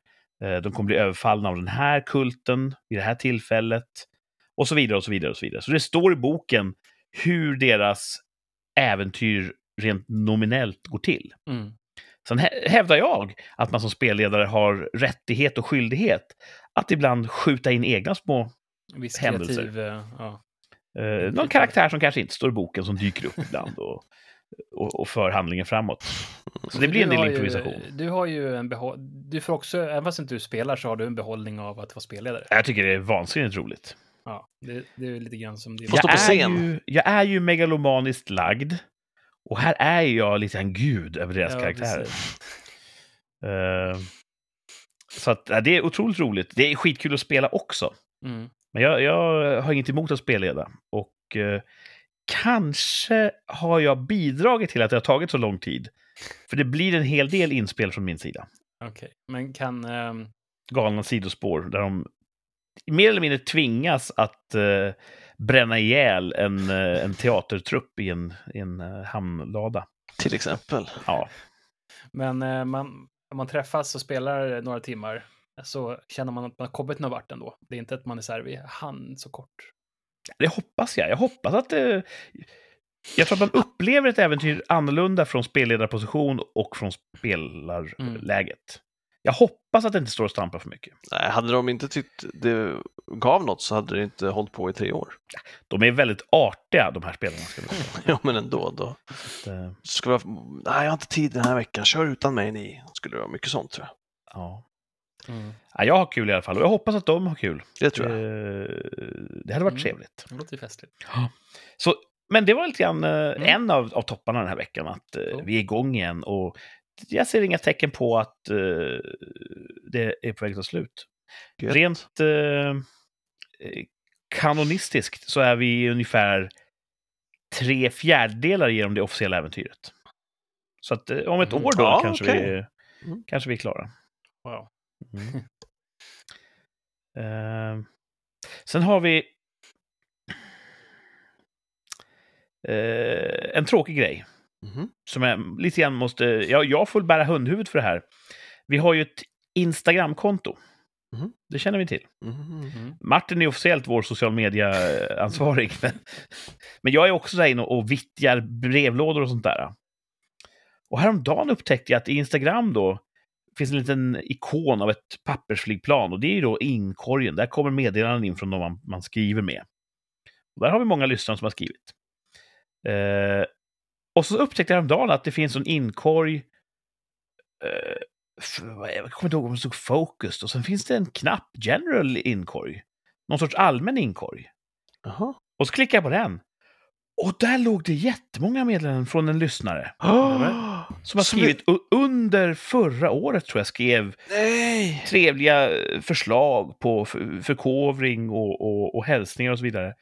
Eh, de kommer bli överfallna av den här kulten vid det här tillfället. Och så vidare och så vidare och så vidare. Så det står i boken hur deras äventyr rent nominellt går till. Mm. Sen hä- hävdar jag att man som spelledare har rättighet och skyldighet att ibland skjuta in egna små, Viss Händelser. kreativ... eh, ja. Eh, någon karaktär som kanske inte står i boken som dyker upp ibland och, och, och för handlingen framåt. Så det blir en del har ju- improvisation. Du har ju en behåll... Du får också, även fast inte du spelar, så har du en behållning av att vara spelledare. Jag tycker det är vansinnigt roligt. Ja, det, det är lite grann som det. Får stå på är scen. Ju, jag är ju megalomaniskt lagd. Och här är ju jag lite en gud över deras Ja, karaktärer. Eh, så att, ja, det är otroligt roligt. Det är skitkul att spela också. Mm. Men jag, jag har inget emot att spelleda. Och eh, kanske har jag bidragit till att det har tagit så lång tid. För det blir en hel del inspel från min sida. Okej, men kan... ehm, Galna sidospår där de mer eller mindre tvingas att eh, bränna ihjäl en, eh, en teatertrupp i en, i en eh, hamnlada. Till exempel. Ja, Men eh, man, om man träffas och spelar några timmar så känner man att man har kommit någon vart ändå. Det är inte att man är så här, vi hann så kort. det hoppas jag. Jag hoppas att det... Jag tror att man upplever ett äventyr annorlunda från spelledarposition och från spelarläget. Jag hoppas att det inte står och stampar för mycket. Nej, hade de inte tyckt det gav något så hade det inte hållit på i tre år. De är väldigt artiga, de här spelarna. Ska vi säga. Ja, men ändå. Då. Att, eh, Skulle vara, nej, jag har inte tid den här veckan. Kör utan mig ni. Skulle det vara mycket sånt tror jag. ja. Ja, jag har kul i alla fall och jag hoppas att de har kul. Det tror jag. Eh, Det hade varit Mm. trevligt. Det låter ju festligt. Så, men det var lite grann eh, Mm. en av, av topparna den här veckan, att Cool. vi är igång igen. Och jag ser inga tecken på att eh, det är på väg att ta slut. Gött. Rent eh, kanonistiskt så är vi ungefär tre fjärdedelar genom det officiella äventyret. Så att om ett Mm. år då Ja, kanske, okej. vi, Mm. kanske vi är klara. Wow. Mm. Eh, sen har vi eh, en tråkig grej Mhm. som jag lite grann måste... Jag, jag får bära hundhuvud för det här. Vi har ju ett Instagramkonto. Mhm. Det känner vi till. Mhm. Mm. Martin är officiellt vår social media-ansvarig. Men, men jag är också där inne och vittjar brevlådor och sånt där. Och häromdagen upptäckte jag att i Instagram då finns en liten ikon av ett pappersflygplan och det är ju då inkorgen. Där kommer meddelanden in från de man, man skriver med. Och där har vi många lyssnare som har skrivit. Eh, och så upptäckte jag häromdagen att det finns en inkorg eh, jag kommer inte ihåg om det stod Focused och sen finns det en knapp General inkorg. Någon sorts allmän inkorg. Jaha. Och så klickar jag på den. Och där låg det jättemånga meddelanden från en lyssnare. Som har skrivit under förra året tror jag skrev Nej! trevliga eh, förslag på för- förkovring och, och, och hälsningar och så vidare.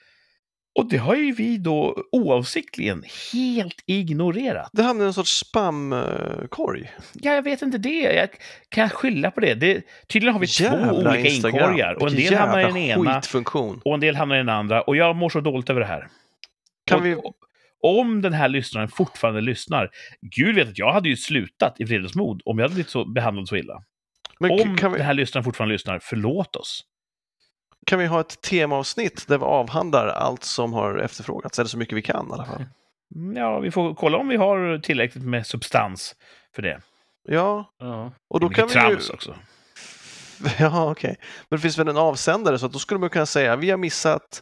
Och det har ju vi då oavsiktligen helt ignorerat. Det hamnade i en sorts spamkorg. Ja, jag vet inte det. Jag kan skylla på det. det tydligen har vi två olika inkorgar. Och en del hamnar i den ena och en del hamnar i den andra. Och jag mår så dåligt över det här. Kan och, vi... Om den här lyssnaren fortfarande lyssnar, gud vet att jag hade ju slutat i vredesmod om jag hade blivit så behandlad så illa. Men Om vi, den här lyssnaren fortfarande lyssnar, förlåt oss. kan vi ha ett temaavsnitt där vi avhandlar allt som har efterfrågats, eller så mycket vi kan i alla fall? Mm, Ja, vi får kolla om vi har tillräckligt med substans för det. Ja, Ja. och då kan vi ju... också. Ja, okej. Men det finns väl en avsändare, så att då skulle man kunna säga vi har missat,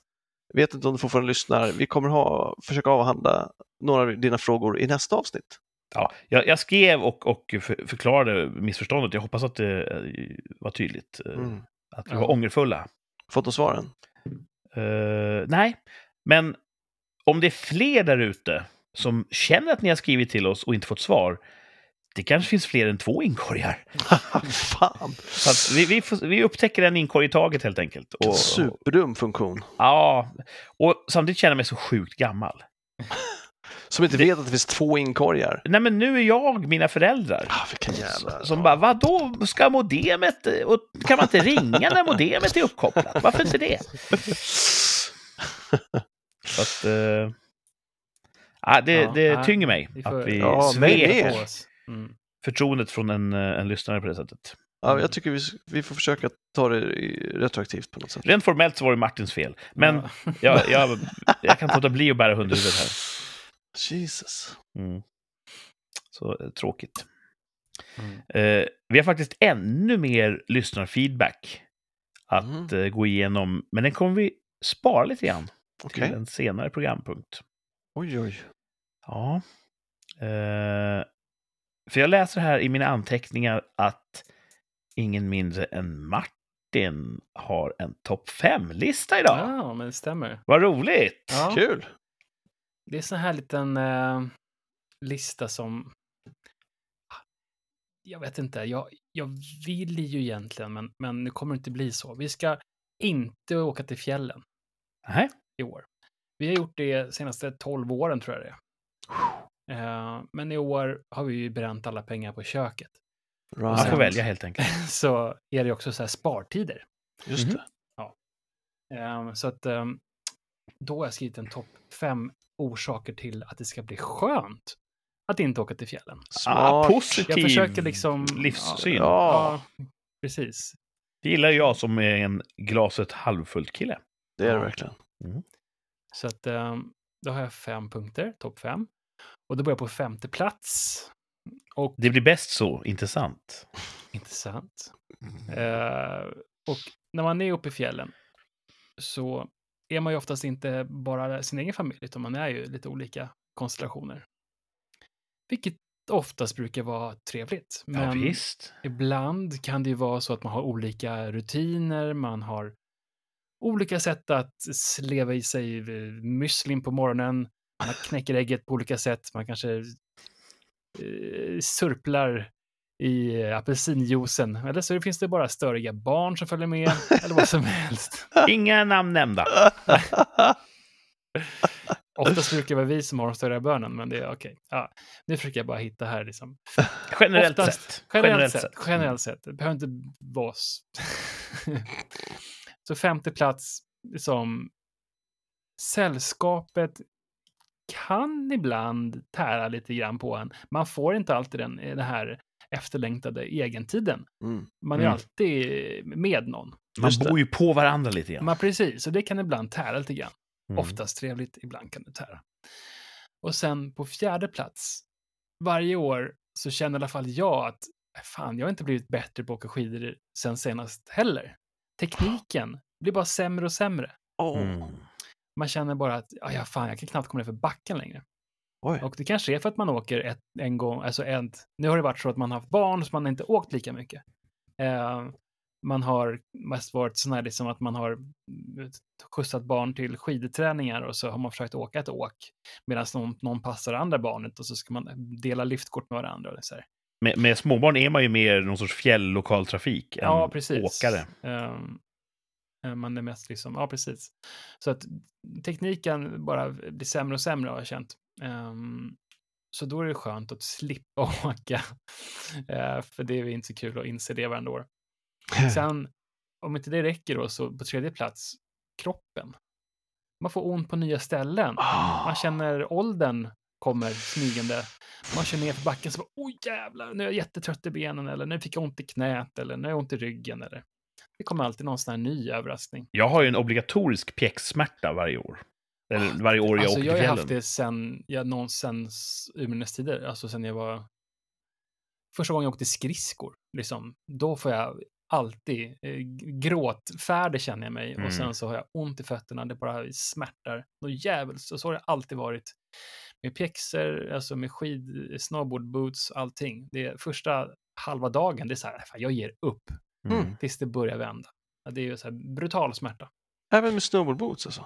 vet inte om du fortfarande lyssnar, vi kommer ha, försöka avhandla några av dina frågor i nästa avsnitt. Ja, jag, jag skrev och, och för, förklarade missförståndet. Jag hoppas att det eh, var tydligt. eh, Mm. Att vi Ja. var ångerfulla. Fått de svaren? Eh, nej, men om det är fler där ute som känner att ni har skrivit till oss och inte fått svar, det kanske finns fler än två inkorgar. Fan! Så att vi, vi, får, vi upptäcker en inkorg i taget helt enkelt. Och, Superdum funktion. ja, och samtidigt känner jag mig så sjukt gammal. Som inte vet att det finns två inkorgar. Nej, men nu är jag mina föräldrar. Ah, vilka jävlar. Som bara, vadå, ska modemet, och kan man inte ringa när modemet är uppkopplat? Varför inte det? Så att, ja, det, Ja, det tynger mig vi får- att vi Ja, svek. På oss. Mm. förtroendet från en, eh, en lyssnare på det sättet. Ja, jag tycker vi, vi får försöka ta det retroaktivt på något sätt. Rent formellt så var det Martins fel, men Ja. jag, jag, jag kan inte låta bli att bära hundhuvudet här. Jesus. Mm. Så eh, tråkigt. Mm. Eh, vi har faktiskt ännu mer lyssnarfeedback att Mm. eh, gå igenom, men den kommer vi spara lite grann Okej. till en senare programpunkt. Oj, oj. Ja. Eh, för jag läser här i mina anteckningar att ingen mindre än Martin har en topp 5-lista idag. ja, men det stämmer. Vad roligt! Ja. Kul! Det är så här liten eh, lista som... Jag vet inte, jag, jag vill ju egentligen, men, men nu kommer det inte bli så. Vi ska inte åka till fjällen Nej. i år. Vi har gjort det de senaste 12 åren, tror jag det är. Eh, men i år har vi ju bränt alla pengar på köket. Man Right. får välja helt enkelt. Så är det också så här spartider. Just Mhm. det. Eh, så att eh, då har jag skrivit en topp fem orsaker till att det ska bli skönt att inte åka till fjällen. Ah, positiv Jag försöker liksom... livssyn. Ja. Ja, precis. Det gillar jag som är en glaset halvfullt-kille. Det är det Ja. verkligen. Så att eh, då har jag fem punkter, topp fem. Och då börjar jag på femte plats. Och Det blir bäst så, inte sant? intressant. Eh, och när man är uppe i fjällen så är man ju oftast inte bara sin egen familj, utan man är ju lite olika konstellationer. Vilket oftast brukar vara trevligt. Ja, Men visst. ibland kan det ju vara så att man har olika rutiner, man har olika sätt att sleva i sig müslin på morgonen, Man knäcker ägget på olika sätt. Man kanske eh, surplar i apelsinjuicen. Eller så finns det bara störiga barn som följer med. eller vad som helst. Inga namn nämnda. Oftast brukar det vara vi som har de störiga bönen, men det är okej. Ja, nu försöker jag bara hitta här liksom. Generellt Oftast- sett. Generellt, sett. Generellt sett. Det behöver inte vara oss. så femte plats som sällskapet kan ibland tära lite grann på en. Man får inte alltid den, den här efterlängtade egentiden. Mm. Man är Mm. alltid med någon. Man bor ju på varandra lite grann. Man, precis, så det kan ibland tära lite grann. Mm. Oftast trevligt, ibland kan det tära. Och sen på fjärde plats, varje år så känner i alla fall jag att fan, jag har inte blivit bättre på att åka skidor sen senast heller. Tekniken blir bara sämre och sämre. Mm. Man känner bara att ja, ja, fan, jag kan knappt komma ner för backen längre. Oj. Och det kanske är för att man åker ett, en gång, alltså ett, nu har det varit så att man har haft barn så man har inte åkt lika mycket. Eh, man har mest varit sån här liksom att man har mm, skjutsat barn till skidträningar och så har man försökt åka ett åk medan någon, någon passar andra barnet och så ska man dela liftkort med varandra. Och så här. Med, med småbarn är man ju mer någon sorts fjälllokaltrafik än Ja, precis. åkare. Eh, man är mest liksom, ja precis. Så att tekniken bara blir sämre och sämre har jag känt. Ehm, så då är det skönt att slippa åka. Eh, för det är inte så kul att inse det varenda år. Sen, om inte det räcker då, så på tredje plats, kroppen. Man får ont på nya ställen. Ah. Man känner åldern kommer smygande. Man kör ner för backen så bara, oj jävlar, nu är jag jättetrött i benen eller nu fick jag ont i knät eller nu har jag ont i ryggen eller. Det kommer alltid någon sån här ny överraskning. Jag har ju en obligatorisk pjäxsmärta varje år. Eller varje år jag alltså, åker jag har till fjällen. haft det sen, jag någonsin urminnes tider, alltså sen jag var första gången jag åkte skridskor, liksom, då får jag alltid eh, gråtfärdig känner jag mig Mm. och sen så har jag ont i fötterna, det bara smärtar. Något djävulskt, och så har det alltid varit. Med pjäxor, alltså med skid, snowboard boots, allting. Det första halva dagen, det är så här, fan, jag ger upp Mm. tills det börjar vända. Det är ju så här brutal smärta. Även med snowboardboots alltså?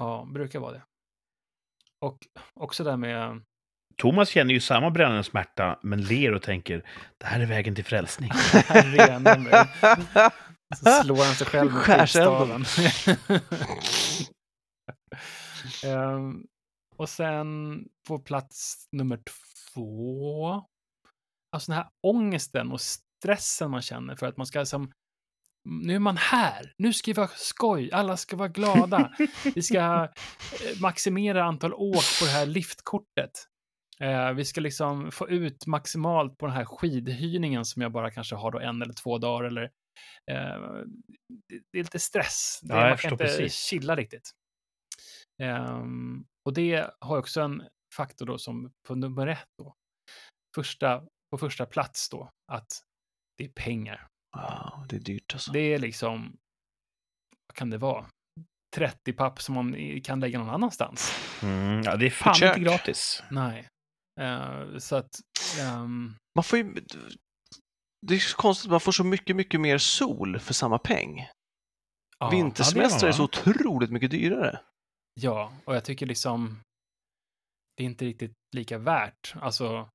Ja, brukar vara det. Och också där med Thomas känner ju samma brännande smärta, men ler och tänker det här är vägen till frälsning. rena mig. Så slår han sig själv med Skärselden. skivstaven. Ehm, och sen på plats nummer två. Alltså den här ångesten och stressen man känner för att man ska som nu är man här, nu ska vi vara skoj, alla ska vara glada. Vi ska eh, maximera antal åk på det här liftkortet. Eh, vi ska liksom få ut maximalt på den här skidhyrningen som jag bara kanske har då en eller två dagar eller eh, det, är lite stress. Det, Ja, man kan inte precis. chilla riktigt. Ehm, och det har också en faktor då som på nummer ett då. Första, på första plats då, att det är pengar. Wow, det är dyrt alltså. Det är liksom, vad kan det vara? 30 papp som man kan lägga någon annanstans. Mm. Ja, det är fan Försök. inte gratis. Nej. Eh, så att, ehm, Man får ju... Det är så konstigt, man får så mycket, mycket mer sol för samma peng. ja, Vintersemester ja, är så otroligt mycket dyrare. Ja, och jag tycker liksom, det är inte riktigt lika värt, alltså,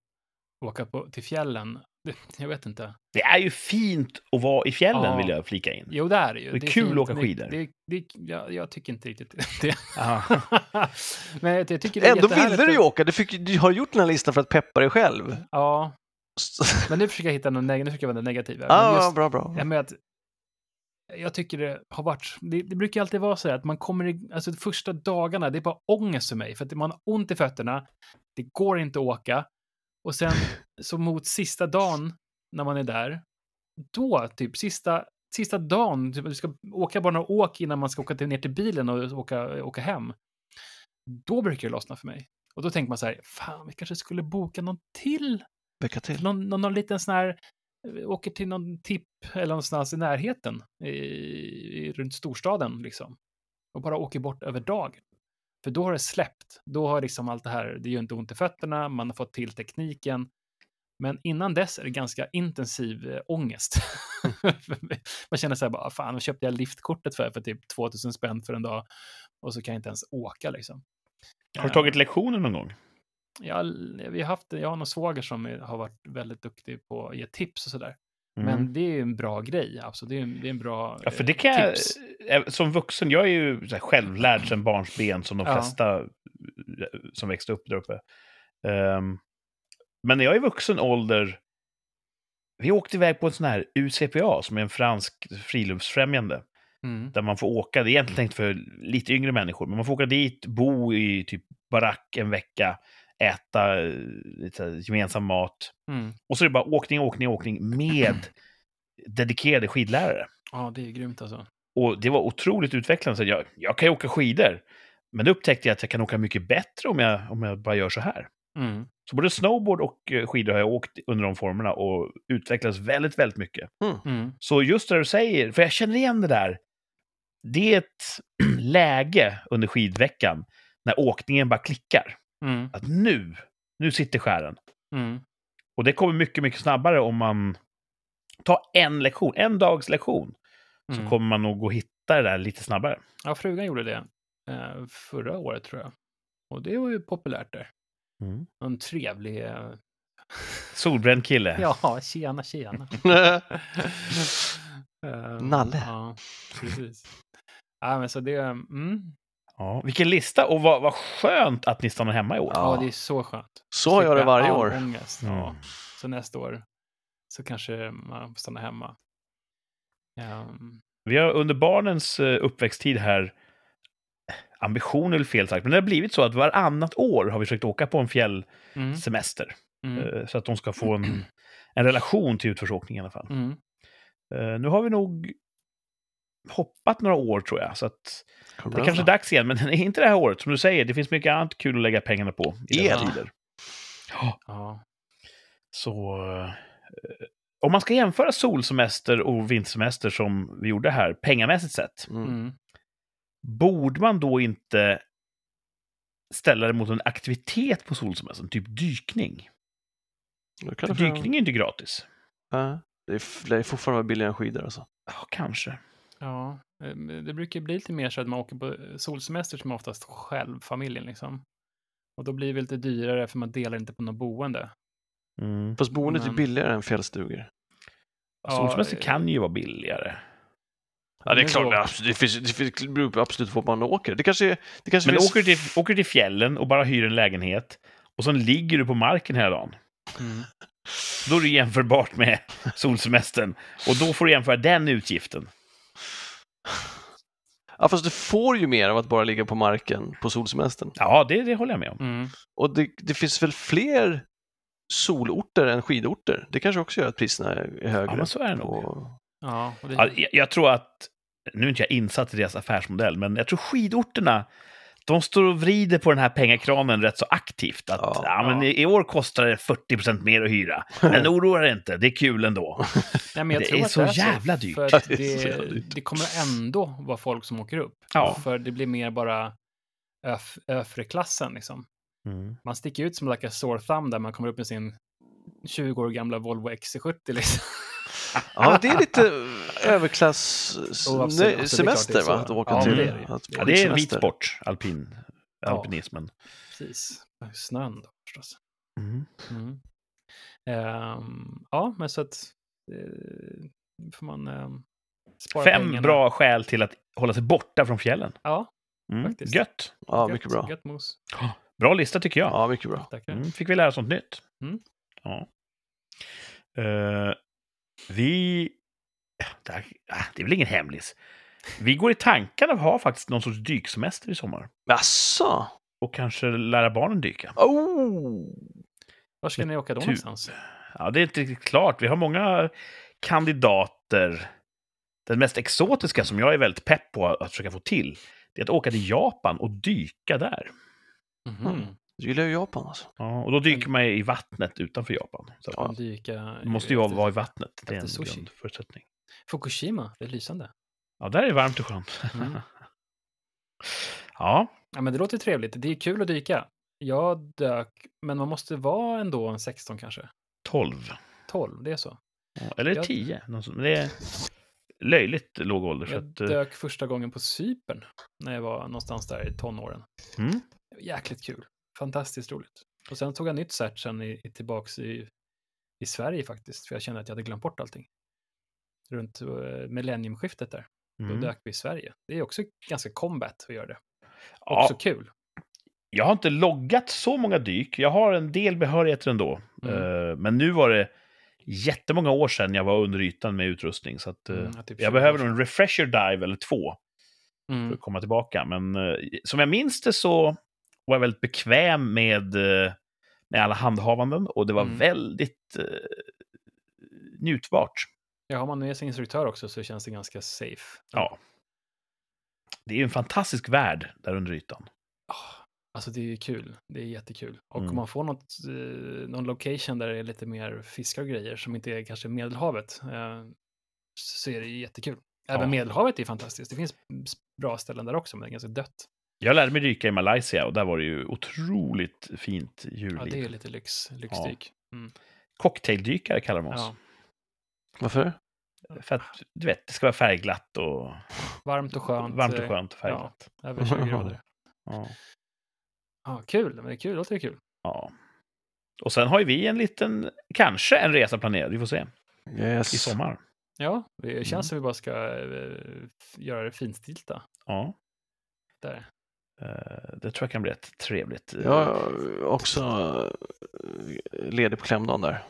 åka på, till fjällen. Det, jag vet inte. Det är ju fint att vara i fjällen, Ja. vill jag flika in. Jo, det är det ju. Det är kul att fint. åka Det- skidor. Det, det, jag, jag tycker inte riktigt det. Men jag, jag tycker det är Ändå ville du ju att- åka, du, fick, du har gjort den här listan för att peppa dig själv. Ja, men nu försöker jag hitta någon neg- nu försöker jag vara. Men Ja, just- bra, bra. Men att, jag tycker det har varit, det, det brukar alltid vara så här att man kommer, i, alltså de första dagarna, det är bara ångest för mig, för att man har ont i fötterna, det går inte att åka, och sen så mot sista dagen, när man är där, då, typ sista, sista dagen, typ, du ska åka bara några åk innan man ska åka till, ner till bilen och åka, åka hem, då brukar det lossna för mig. Och då tänker man så här, fan, vi kanske skulle boka någon till Lycka till. någon, någon, någon liten sån här, eh, åker till någon tipp eller någonstans i närheten, i, i, runt storstaden liksom. Och bara åker bort över dagen. För då har det släppt. Då har liksom allt det här, det gör inte ont i fötterna, man har fått till tekniken. Men innan dess är det ganska intensiv eh, ångest. man känner så här bara, fan, vad köpte jag liftkortet för, för typ 2000 spänn för en dag? Och så kan jag inte ens åka liksom. Har du tagit lektioner någon gång? Ja, vi har haft, jag har någon svåger som har varit väldigt duktig på att ge tips och sådär. Mm. Men det är en bra grej, alltså. Det är, det är en bra Ja, för eh, det kan jag, tips. eh, som vuxen, jag är ju självlärd sedan barnsben som de Ja. flesta eh, som växte upp där uppe. Ehm, men när jag är vuxen ålder, vi åkte iväg på en sån här UCPA som är en fransk friluftsfrämjande. Mm. Där man får åka, det är egentligen tänkt för lite yngre människor, men man får åka dit, bo i typ barack en vecka, äta eh, lite gemensam mat. Mm. Och så är det bara åkning, åkning, åkning med dedikerade skidlärare. Ja, det är grymt alltså. Och det var otroligt utvecklande. Så jag, jag kan ju åka skidor, men då upptäckte jag att jag kan åka mycket bättre om jag, om jag bara gör så här. Mm. Så både snowboard och eh, skidor har jag åkt under de formerna och utvecklats väldigt, väldigt mycket. Mm. Så just det du säger, för jag känner igen det där. Det är ett läge under skidveckan när åkningen bara klickar. Mm. Att nu, nu sitter skären. Mm. Och det kommer mycket, mycket snabbare om man tar en lektion, en dags lektion. Så Mm. kommer man nog att hitta det där lite snabbare. Ja, frugan gjorde det eh, förra året tror jag. Och det var ju populärt där. Mm. En trevlig... Eh, Solbränd kille. ja, tjena, tjena. Eh, Nalle. Ja, precis. Ja, men så det... Mm, Ja, vilken lista! Och vad, vad skönt att ni stannar hemma i år. ja. Det är så skönt. Så gör det varje år. Ångest. Mm. Ja. Så nästa år så kanske man får stanna hemma. Ehm, Vi har under barnens eh, uppväxttid här, ambition eller fel sagt, men det har blivit så att varannat år har vi försökt åka på en fjällsemester. mm, mm, Så att de ska få en, en relation till utförsåkning i alla fall. mm. Eh, Nu har vi nog hoppat några år tror jag, så att det den kanske är dags igen. Men det är inte det här året, som du säger. Det finns mycket annat kul att lägga pengarna på i dessa El. tider. Ja, Ja. så... eh, Om man ska jämföra solsemester och vintersemester som vi gjorde här, pengamässigt sett, Mm. Mm. borde man då inte ställa det mot en aktivitet på solsemestern, typ dykning? Dykning är inte gratis. Ja, det är det är fortfarande billigare än skidor alltså. Ja, kanske. Ja, eh, det brukar bli lite mer så att man åker på solsemester som är oftast själv, familjen liksom. Och då blir det lite dyrare för man delar inte på något boende. Mm. Fast boendet är Men- billigare än fjällstugor. Ja, Solsemester eh, kan ju vara billigare. Ja, det är klart. Det, absolut, det, finns, det finns- det beror på absolut på var man åker. Det kanske, är- det kanske Men finns... åker du, till, åker du till fjällen och bara hyr en lägenhet och sen ligger du på marken hela dagen. Mm. Då är det jämförbart med solsemestern. Och då får du jämföra den utgiften. Ja, fast du får ju mer av att bara ligga på marken på solsemestern. Ja, det, det håller jag med om. Mm. Och det, det finns väl fler solorter än skidorter? Det kanske också gör att priserna är högre. Ja, men så är det nog. Och- Ja, och det, Ja, jag, jag tror att, nu är inte jag insatt i deras affärsmodell, men jag tror skidorterna, de står och vrider på den här pengakranen rätt så aktivt. Att Ja, ja, men ja. i, i år kostar det 40% mer att hyra. Men oroa dig inte, det är kul ändå. Nej, men jag det tror är att så jävla dyrt. För Ja, att det är så jävla det, dyrt. det kommer ändå vara folk som åker upp. Ja. För det blir mer bara öf, klassen liksom. Mm. Man sticker ut som like a sore thumb där man kommer upp med sin 20 år gamla Volvo XC70 liksom. Ja, det är lite överklass absolut, nej, absolut, det är semester klart det är va? Att åka Ja, till. det är det ju. att- Ja, det är en vit sport, alpin, Ja. alpinismen. Precis. Snön då förstås. Mm. Mm. Ehm, ja, men så att eh, får man um, spara Fem pengarna. bra skäl till att hålla sig borta från fjällen. Ja, Mm. Faktiskt. Gött. Ja, gött, mycket bra. Gött mos. Bra lista tycker jag. Ja, mycket bra. Mm, fick vi lära oss något nytt. Mm. Ja. Eh, vi... Det, här, ah, det är väl ingen hemlis. Vi går i tankarna att ha faktiskt någon sorts dyksemester i sommar. Jaså? Och kanske lära barnen dyka. Oh! Var ska ni åka då Tur. någonstans? Ja, det är inte riktigt klart. Vi har många kandidater. Den mest exotiska som jag är väldigt pepp på att försöka få till, det är att åka till Japan och dyka där. Mhm. Mm. Du gillar ju Japan alltså. Ja, och då dyker man i vattnet utanför Japan. Så Ja. Dyka det måste ju vara, efter- vara i vattnet. Det är en sushi. grundförutsättning. Fukushima, det är lysande. Ja, där är det varmt och skönt. Mm. ja, Ja, men det låter trevligt. Det är kul att dyka. Jag dök, men man måste vara ändå en 16 kanske. 12. 12, det är så. Ja, Eller Jag- 10. någon sån- Men det är löjligt låg ålder. Så Jag att, eh, dök första gången på Cypern när jag var någonstans där i tonåren. mm. jäkligt kul. Fantastiskt roligt. Och sen tog jag nytt cert sen i, i, tillbaks i, i Sverige faktiskt, för jag kände att jag hade glömt bort allting. Runt uh, millenniumskiftet där, då Mm. dök vi i Sverige. Det är också ganska combat att göra det. Ja, Också kul. jag har inte loggat så många dyk. Jag har en del behörigheter ändå. Mm. Eh, men nu var det jättemånga år sedan jag var under ytan med utrustning. Så att, eh, Mm, typ 20 jag behöver en refresher dive eller två för Mm. att komma tillbaka. Men eh, som jag minns det så var väldigt bekväm med, eh, med alla handhavanden och det var Mm. väldigt eh, njutbart. Ja, har man med sig instruktör också så känns det ganska safe. Ja. Det är ju en fantastisk värld där under ytan. Ah, Alltså det är ju kul. Det är jättekul. Och Mm. om man får något, eh, någon location där det är lite mer fiskar och grejer som inte är kanske Medelhavet eh, så är det ju jättekul. Även Ja. Medelhavet är fantastiskt. Det finns bra ställen där också, men det är ganska dött. Jag lärde mig dyka i Malaysia och där var det ju otroligt fint Ja, djurliv. det är lite lyx, lyxdyk. Mm. Cocktaildykare kallar de oss. Ja. Varför? För att, du vet, det ska vara färgglatt och Varmt och skönt. varmt och eh, skönt och färgglatt. Över 20 grader. Ja. Ja, kul, men det är kul. Låter det kul. ja. Och sen har ju vi en liten, kanske en resa planerad, vi får se, Yes. i sommar. Ja, det känns Mm. som vi bara ska eh, göra det finstilta. Ja, Där. Eh, det tror jag kan bli rätt trevligt. Jag är också eh, ledig på klämdagen där.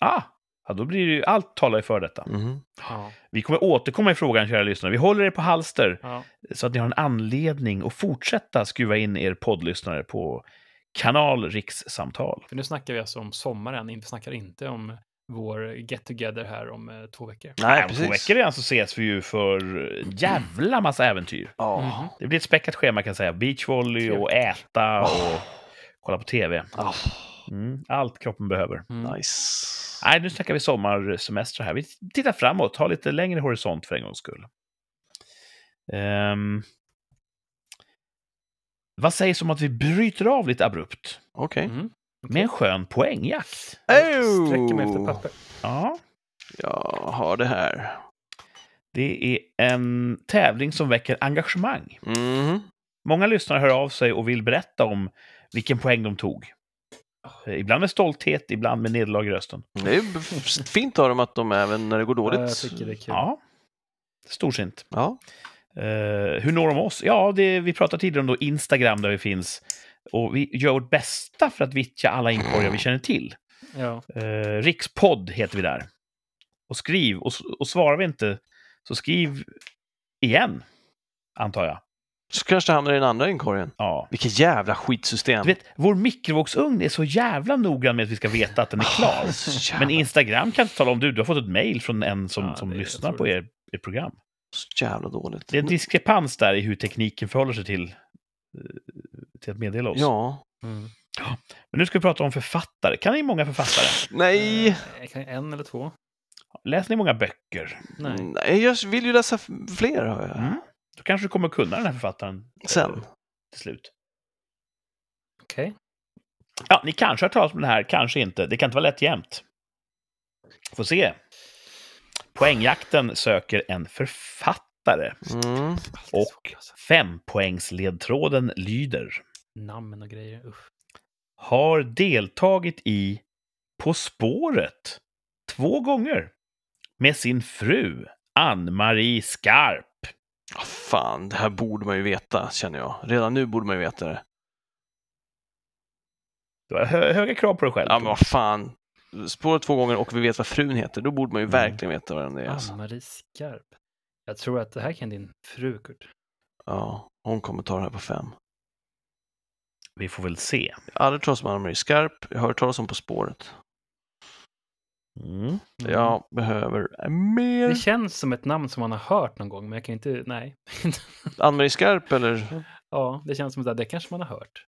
Ah, ja, då blir det ju, allt talar ju för detta. Mhm. Ja, Vi kommer återkomma i frågan, kära lyssnare. Vi håller er på halster ja. så att ni har en anledning att fortsätta skruva in er poddlyssnare på kanal Rikssamtal. För nu snackar vi alltså om sommaren, vi snackar inte om vår get together här om eh, två veckor. Nej, om precis. två veckor redan så ses vi ju för en jävla massa äventyr. Mhm. Det blir ett späckat schema kan jag säga. Beachvolley och äta och kolla på tv. Ah, Mm, allt kroppen behöver. Mm. nice. Nej, nu snackar vi sommarsemester här. Vi tittar framåt, har lite längre horisont för en gångs skull. Ehm, vad sägs om att vi bryter av lite abrupt Okej. Mm. Med en skön poängjakt? Oh! Sträcker mig efter papper. Ja, Jag har det här. det är en tävling som väcker engagemang. Mhm. Många lyssnare hör av sig och vill berätta om vilken poäng de tog. Eh, Ibland med stolthet, ibland med nederlag i rösten. Det är fint av dem att de även när det går Ja, dåligt. jag tycker det är kul. Ja, storsint. Ja. Eh, hur når de oss? Ja, det, vi pratade tidigare om då Instagram där vi finns. Och vi gör vårt bästa för att vittja alla inkorgar vi känner till. Ja. Eh, Rikspodd heter vi där. Och skriv, och, och svarar vi inte, så skriv igen, antar jag. Så kanske det hamnar i den andra inkorgen. Ja. Vilket jävla skitsystem. Du vet, vår mikrovågsugn är så jävla noggrann med att vi ska veta att den är klar. Så Men Instagram kan inte tala om du, du har fått ett mejl från en som, Ja, som lyssnar på er, er program. så jävla dåligt. Det är en diskrepans där i hur tekniken förhåller sig till, eh, till att meddela oss. Ja. Mm. Men nu ska vi prata om författare. Kan ni många författare? Nej. Eh, kan- En eller två? Läser ni många böcker? Nej. Nej, jag vill ju läsa fler. Har jag. Mm. Då kanske du kommer kunna den här författaren eh, Sen. till slut. Okej. Ja, ni kanske har talas om den här, kanske inte. Det kan inte vara lätt jämt. Får se. Poängjakten söker en författare. Mm. Och fempoängsledtråden lyder. Namn och grejer. Usch. Har deltagit i På spåret två gånger med sin fru Ann-Marie Skarp. Ah, Fan, det här borde man ju veta, känner jag. Redan nu borde man ju veta det. Du har hö höga krav på dig själv. Ja, men vad fan. Spåret två gånger och vi vet vad frun heter. Då borde man ju Mm. verkligen veta vad den är. Alltså. Ann-Marie Skarp. Jag tror att det här kan din fru, Kurt. Ja, hon kommer ta det här på fem. Vi får väl se. Jag har aldrig talat om Anna-Marie Skarp. Jag har hört talas om På spåret. Mm. Mm. Jag behöver mer. Det känns som ett namn som man har hört någon gång, men jag kan inte, nej. Ann-Marie Skarp eller? ja, det känns som att det kanske man har hört.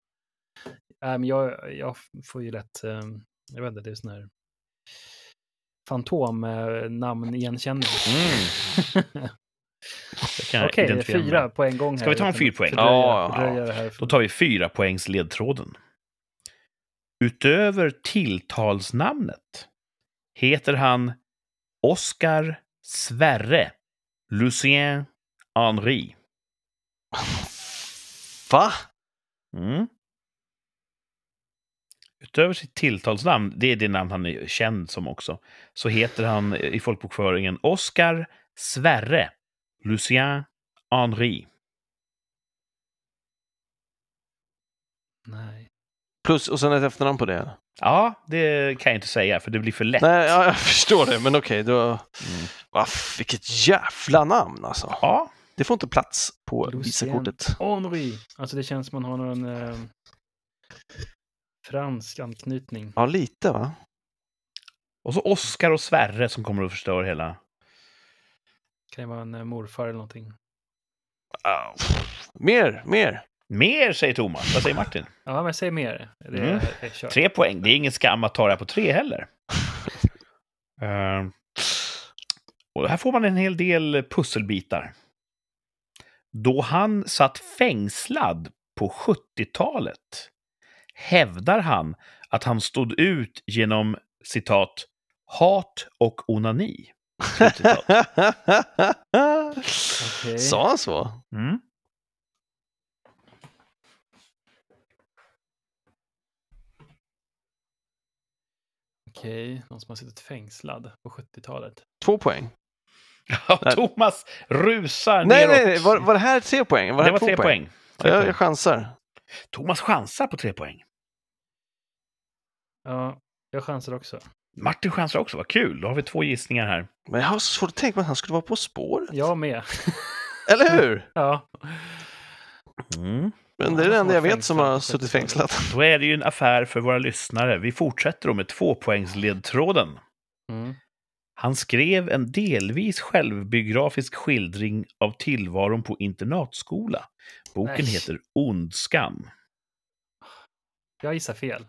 Äh, men jag, jag får ju lätt, eh, jag vet inte, det är sån här fantomnamn igenkänning. Mm. Okej, med. fyra på en gång. Ska här vi ta en? Fördröja, Ja, fördröja. Då tar vi fyra poängs ledtråden. Utöver tilltalsnamnet heter han Oscar Sverre Lucien Henri. Va? Mm. utöver sitt tilltalsnamn, det är det namn han är känd som också, så heter han i folkbokföringen Oscar Sverre Lucien Henri. Nej. Plus, och sen ett efternamn på det. Ja, det kan jag inte säga, för det blir för lätt. Nej, ja, jag förstår det, men okej, då... Mm. Va, vilket jävla namn alltså. Ja, Det får inte plats på visakortet. Henri. Alltså det känns som man har någon eh, fransk anknytning. Ja, lite va? och så Oscar och Sverre som kommer att förstöra hela... Kan ju vara en eh, morfar eller någonting. Au. Mer, mer. Mer, säger Thomas. Vad säger Martin? Ja, men säg mer. Det är, Mm. är kört. Tre poäng. Det är ingen skam att ta det här på tre heller. Eh, och här får man en hel del pusselbitar. Då han satt fängslad på 70-talet hävdar han att han stod ut genom citat hat och onani. Okej. Sa han så? Mm. Okej, någon som har suttit fängslad på 70-talet. Två poäng. Thomas rusar Nej, neråt. nej, nej. Var, var det här tre poäng? Var det här var två tre poäng. Tre Ja, poäng. jag chansar. Thomas chansar på tre poäng. Ja, jag chansar också. Martin chansar också, vad kul. Då har vi två gissningar här. Men jag har så svårt att tänka mig att han skulle vara På spåret. Jag med. Eller hur? ja. Mm. Men det är det enda jag vet som har suttit 70-talet. fängslad. Då är det ju en affär för våra lyssnare. Vi fortsätter då med tvåpoängsledtråden. Mm. Han skrev en delvis självbiografisk skildring av tillvaron på internatskola. Boken Nej. heter Ondskan. Jag gissar fel.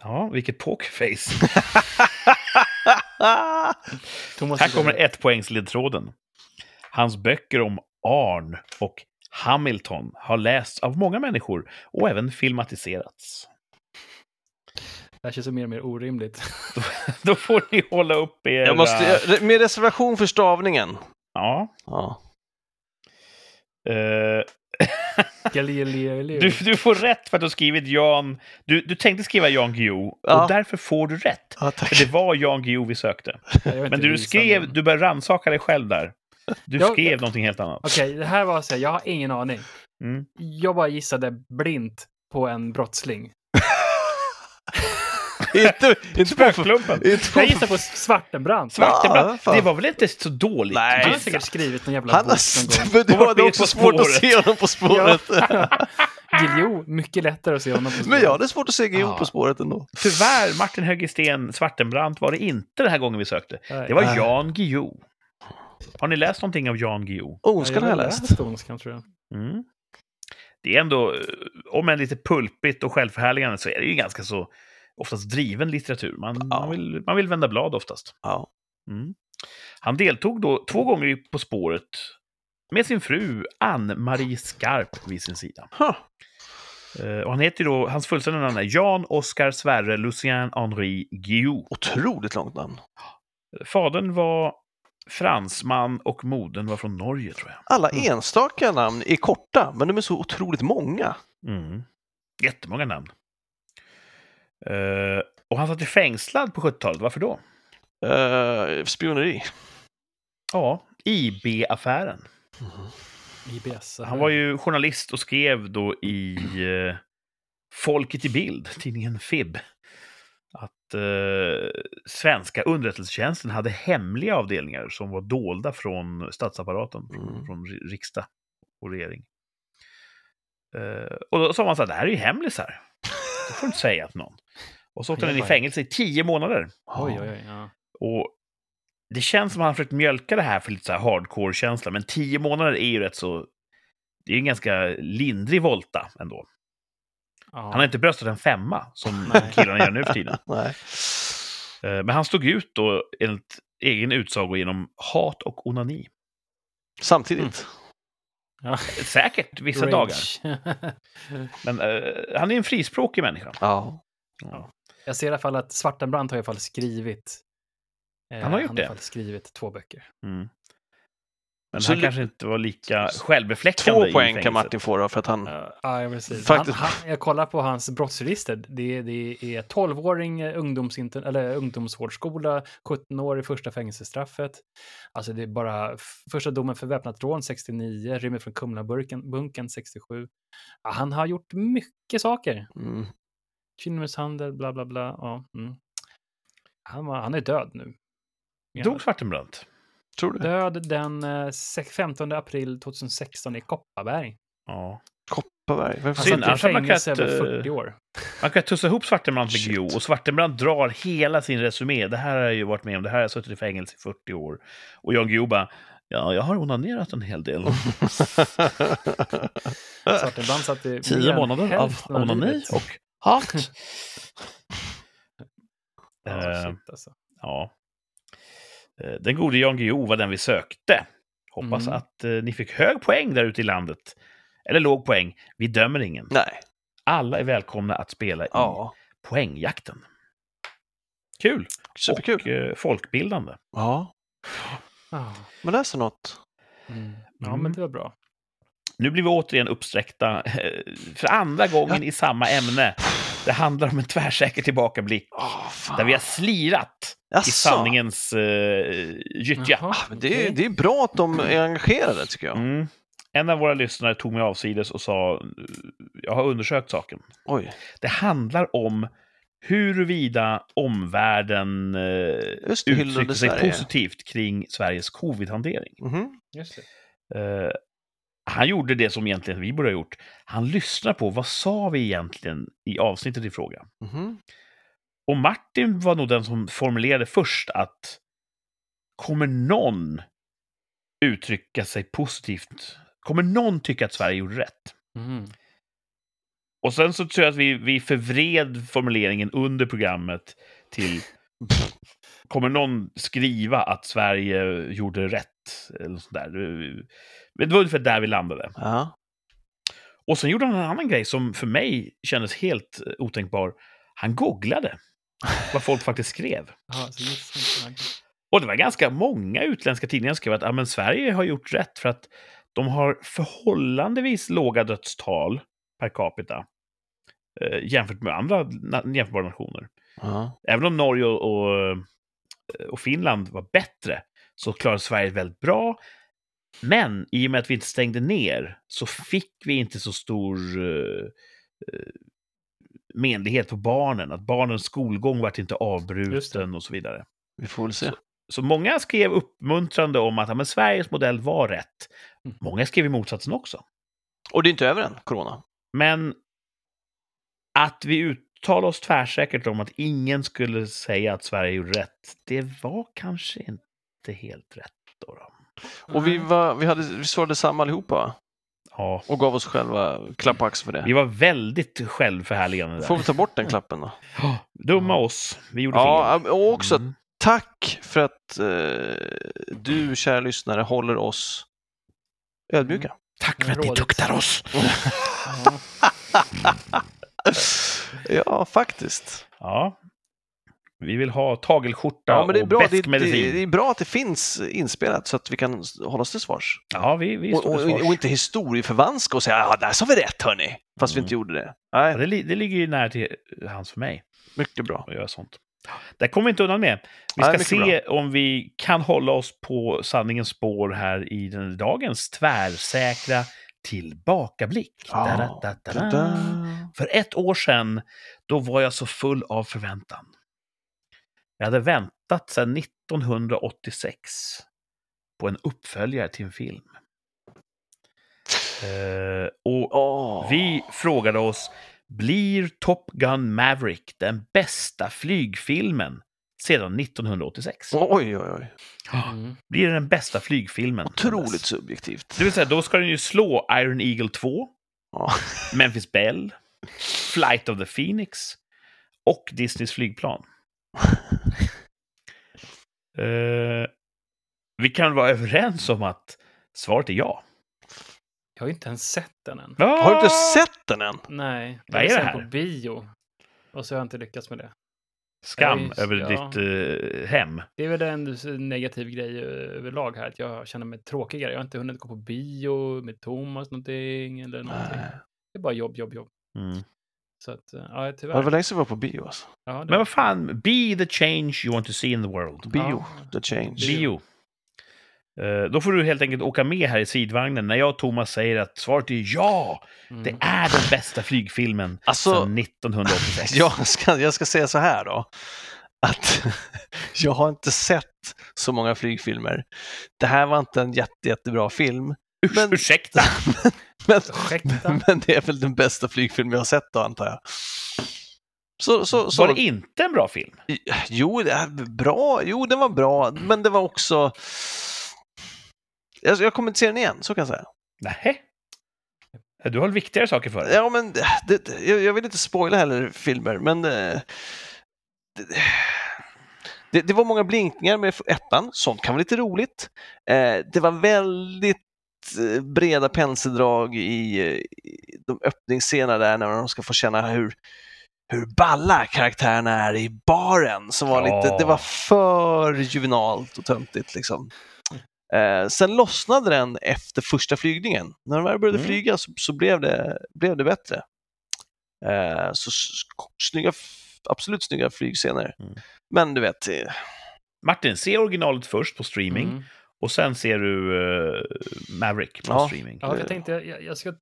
Ja, vilket pokerface. Här kommer ett poängsledtråden. Hans böcker om Arn och Hamilton har lästs av många människor och även filmatiserats. Det här känns mer och mer orimligt. Då får ni hålla upp era... jag måste, jag- med reservation för stavningen. Ja. Ja. Eh, Galileo. du, du får rätt för att du har skrivit Jan... Du, du tänkte skriva Jan Guillou Ja. och därför får du rätt. ja, För det var Jan Guillou vi sökte. Jag Men du skrev, den. du började rannsaka dig själv där. Du Ja, skrev ja. någonting helt annat. Okej, det här var så här, jag har ingen aning. Mm. Jag bara gissade blint på en brottsling. inte, inte på... Spökklumpen. Inte på Jag gissar på Svartenbrandt. Svartenbrandt. Ja, det var väl inte så dåligt? Nej. Han har säkert skrivit någon jävla han bok någon har... gång. Men du Och varit hade med också svårt att se honom på spåret. Guillou, mycket lättare att se honom på Men spåret. jag hade svårt att se Guillou Ja. på spåret ändå. Tyvärr, Martin Högersten Svartenbrandt var det inte den här gången vi sökte. Nej. Det var. Jan Guillou. Har ni läst någonting av Jan Guillou? Ondskan har jag läst. Ondskan, tror jag. Mm. Det är ändå, eh, om än lite pulpigt och självförhärligande, så är det ju ganska så oftast driven litteratur. Man, Ja. man, vill, man vill vända blad oftast. Ja. Mm. Han deltog då två gånger i På spåret med sin fru Ann-Marie Skarp vid sin sida. Huh. Eh, och han heter då, hans fullständiga namn är Jan Oscar Sverre Lucien Henri Guillou. Otroligt långt namn. Fadern var fransman och modern var från Norge, tror jag. Alla enstaka namn är korta, men de är så otroligt många. Mm. Jättemånga namn. Eh, och han satt ju fängslad på 70-talet. Varför då? Uh, spioneri. Ja, IB-affären. IBS. Han var ju journalist och skrev då i eh, Folket i Bild, tidningen FIB, att eh, svenska underrättelsetjänsten hade hemliga avdelningar som var dolda från statsapparaten, från, Mm. från ri- riksdag och regering. Och då sa man så här, det här är ju hemlisar. Det får du inte säga till någon. Och så åkte han in i fängelse i tio månader. Oj, oj, oj. Ja. Och det känns som att han försökt mjölka det här för lite så här hardcore-känsla, men tio månader är ju rätt så... Det är en ganska lindrig volta ändå. Ja. Han har inte bröstat en femma, som Nej. killarna gör nu för tiden. Nej. Eh, Men han stod ut då, enligt egen utsago, genom hat och onani. Samtidigt. Ja. Säkert vissa Rage. dagar. Men eh, han är en frispråkig människa. Ja. Jag ser i alla fall att Svartenbrandt har i alla fall skrivit. eh, Han har gjort han har i det. alla fall skrivit två böcker. Mm. Men Så han kanske inte var lika självbefläckande Två poäng kan. Martin få då, för att han... Ja, ja, precis. Faktiskt. Han, han, jag kollar på hans brottsregister. Det, det är 12-åring, eh, ungdomsinter, eller ungdomsvårdsskola, 17 år i första fängelsestraffet. Alltså det är bara första domen för väpnat rån 69, rymmer från Kumlabunken 67. Ja, han har gjort mycket saker. Mm. Kvinnomisshandel, bla bla bla. Ja, mm. han, var, han är död nu. Dog Svartenbrandt? Tror du? Död den eh, sex- 15 april 2016 i Kopparberg. Ja. Kopparberg? Varför Han satt i fängelse över eh, 40 år. Man kan tussa ihop Svartenbrandt med. Guillou och Svartenbrandt drar hela sin resumé. Det här har jag ju varit med om, det här har jag suttit i fängelse i 40 år. Och Jan Guillou bara, ja, jag har onanerat en hel del. Svartenbrandt satt i Tio månader av onani och hat. Ja, Eh, shit, alltså. Ja. Eh, Den gode Jan Guillou var den vi sökte. Hoppas Mm. att eh, ni fick hög poäng där ute i landet. Eller låg poäng. Vi dömer ingen. Nej. Alla är välkomna att spela i Ja. poängjakten. Kul! Superkul. Och eh, folkbildande. Ja. Ja. Men läser något. Mm. Ja, Mm. men det var bra. Nu blir vi återigen uppsträckta eh, för andra gången i samma ämne. Det handlar om en tvärsäker tillbakablick fan. där vi har slirat i Jaså? sanningens uh, gyttja. Jaha, Ah, det, är, det är bra att de är engagerade, tycker jag. Mm. En av våra lyssnare tog mig avsides och sa jag har undersökt saken. Oj. Det handlar om huruvida omvärlden eh, Just det, hyllade uttrycker sig Sverige. positivt kring Sveriges covid-hantering. Mhm. Just det. Eh, han gjorde det som egentligen vi borde ha gjort. Han lyssnar på vad sa vi egentligen i avsnittet i fråga. Mhm. Och Martin var nog den som formulerade först att kommer någon uttrycka sig positivt? Kommer någon tycka att Sverige gjorde rätt? Mm. Och sen så tror jag att vi, vi förvred formuleringen under programmet till Kommer någon skriva att Sverige gjorde rätt? Eller sånt där. Det var ungefär där vi landade. Ja. Och sen gjorde han en annan grej som för mig kändes helt eh, otänkbar. Han googlade vad folk faktiskt skrev. Ja, Och det var ganska många utländska tidningar som skrev att men Sverige har gjort rätt för att de har förhållandevis låga dödstal per capita eh, jämfört med andra na- jämförbara nationer. Ja. Även om Norge och, och, och Finland var bättre så klarade Sverige väldigt bra. Men i och med att vi inte stängde ner så fick vi inte så stor eh, eh, menlighet på barnen. Att barnens skolgång vart inte avbruten och så vidare. Vi får väl se. Så många skrev uppmuntrande om att ja, men Sveriges modell var rätt. Mm. Många skrev i motsatsen också. Och det är inte över än, corona. Men att vi uttalar oss tvärsäkert om att ingen skulle säga att Sverige gjorde rätt, det var kanske inte helt rätt. Då, då. Och vi, var, vi, hade, vi svarade samma allihopa? Ja, Och gav oss själva klapp på axeln för vi det. var väldigt självförhärligande Får där. vi ta bort den klappen då? Dumma oss, vi gjorde fel. Ja, och också Mm. tack för att eh, du, kära lyssnare, håller oss ödmjuka. Tack för att ni tuktar oss. Ja, faktiskt. Ja. Vi vill ha tagelskjorta Ja, men det är, och bra. besk Det, det, medicin. det är bra att det finns inspelat så att vi kan hålla oss till svars. Ja, vi, vi Och, står och, till svars. och inte historieförvanska och säga ja, där sa vi rätt hörni, fast vi Mm. inte gjorde det. Ja, Nej, det, li- det ligger ju nära till hans för mig. mycket bra. att göra sånt. Där kommer vi inte undan med. Vi Nej, ska mycket se om vi kan hålla oss på sanningens spår här i den dagens tvärsäkra tillbakablick. Ja. Da-da-da-da-da. Da-da. För ett år sedan, då var jag så full av förväntan. Jag hade väntat sedan 1986 på en uppföljare till en film. Eh, och Åh. vi frågade oss, blir Top Gun Maverick den bästa flygfilmen sedan 1986? Oj, oj, oj. Mm. Blir det den bästa flygfilmen? Otroligt dess? subjektivt. Det vill säga, då ska den ju slå Iron Eagle 2, Ja. Memphis Belle, Flight of the Phoenix och Disneys flygplan. Eh, vi kan vara överens om att svaret är ja. Jag har inte ens sett den än. Har du inte sett den än? Nej, Vad jag är det här? på bio. Och så har jag inte lyckats med det. skam just- över ja. ditt eh, hem. Det är väl en negativ grej överlag här, att jag känner mig tråkigare. Jag har inte hunnit gå på bio med Thomas någonting eller någonting. Det är bara jobb, jobb, jobb. Mm. Så att, eh, ja, Ja, Det tyvärr. var länge sedan vi var på bio alltså. Ja, det- Men vad fan, be the change you want to see in the world. Bio, Ja. the change. Bio. Eh, då får du helt enkelt åka med här i sidvagnen när jag och Thomas säger att svaret är ja! Mm. Det är den bästa flygfilmen Alltså, sedan 1986. jag ska, jag ska säga så här då. Att jag har inte sett så många flygfilmer. Det här var inte en jätte, jättebra film. Urs- men- Ursäkta! Men, Ursäkta? men det är väl den bästa flygfilm jag har sett då, antar jag. Så, så, så, Var det inte en bra film? Jo, det är bra. Jo, den var bra, men det var också... Jag, jag kommer inte se den igen, så kan jag säga. Nej. Du har viktigare saker för dig? Ja, men det, jag, jag vill inte spoila heller filmer, men eh, det, det, det var många blinkningar med ettan, sånt kan vara lite roligt. Eh, det var väldigt breda penseldrag i, eh, i de öppningsscenerna där när de ska få känna hur, hur balla karaktärerna är i baren. Som var lite, det var för juvenalt och töntigt liksom. Eh, sen lossnade den efter första flygningen. När de väl började Mm. flyga så, så blev, det, blev det bättre. Eh, så snygga, absolut snygga flygscener. Mm. Men du vet, eh, Martin, se originalet först på streaming Mm. Och sen ser du eh, Maverick på Ja. streaming. Ja, jag tänkte, jag, jag ska,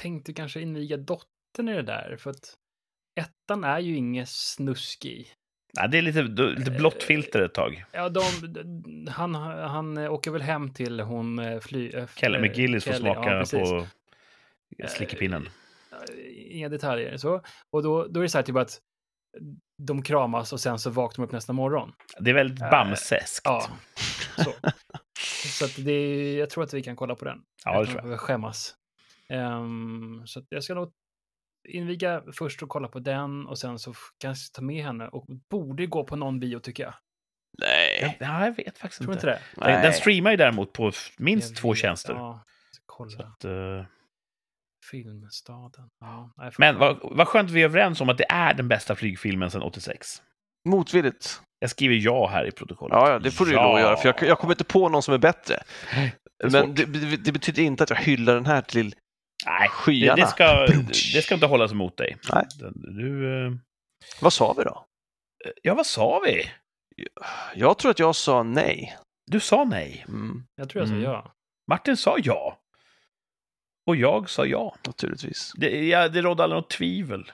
tänkte kanske inviga dottern i det där, för att ettan är ju inget snusk i. Nej, det är lite, lite blått filter ett tag. Ja, de, han, han åker väl hem till hon eh, fly... eh, Kelly eh, McGillis får smaka ja, på slickepinnen. Eh, Inga detaljer. Så. Och då, då är det så här typ att de kramas och sen så vaknar de upp nästa morgon. Det är väldigt Eh, bamseskt. Ja, så. så att det är, jag tror att vi kan kolla på den. Ja, det tror jag. Skämmas. Ehm, så att jag ska nog inviga först och kolla på den och sen så kanske ta med henne och borde gå på någon bio tycker jag. nej. Ja, jag vet faktiskt Tror inte. inte det? Den, den streamar ju däremot på minst Jag två vet, tjänster. Ja, kolla. Så att, eh, Filmstaden. Ja, nej, men vad, vad skönt vi är överens om att det är den bästa flygfilmen sedan 86. Motvilligt. Jag skriver ja här i protokollet. Ja, ja, det får du ju lov att göra, för jag, jag kommer inte på någon som är bättre. är Men det, det, det betyder inte att jag hyllar den här till Nej, det, skyarna. det, ska, det ska inte hållas emot dig. Nej. Du, eh, Vad sa vi då? ja, vad sa vi? Jag tror att jag sa nej. Du sa nej. Mm, Jag tror jag sa Mm. ja. Martin sa ja. Och jag sa ja. naturligtvis. Det, ja, det rådde aldrig något tvivel.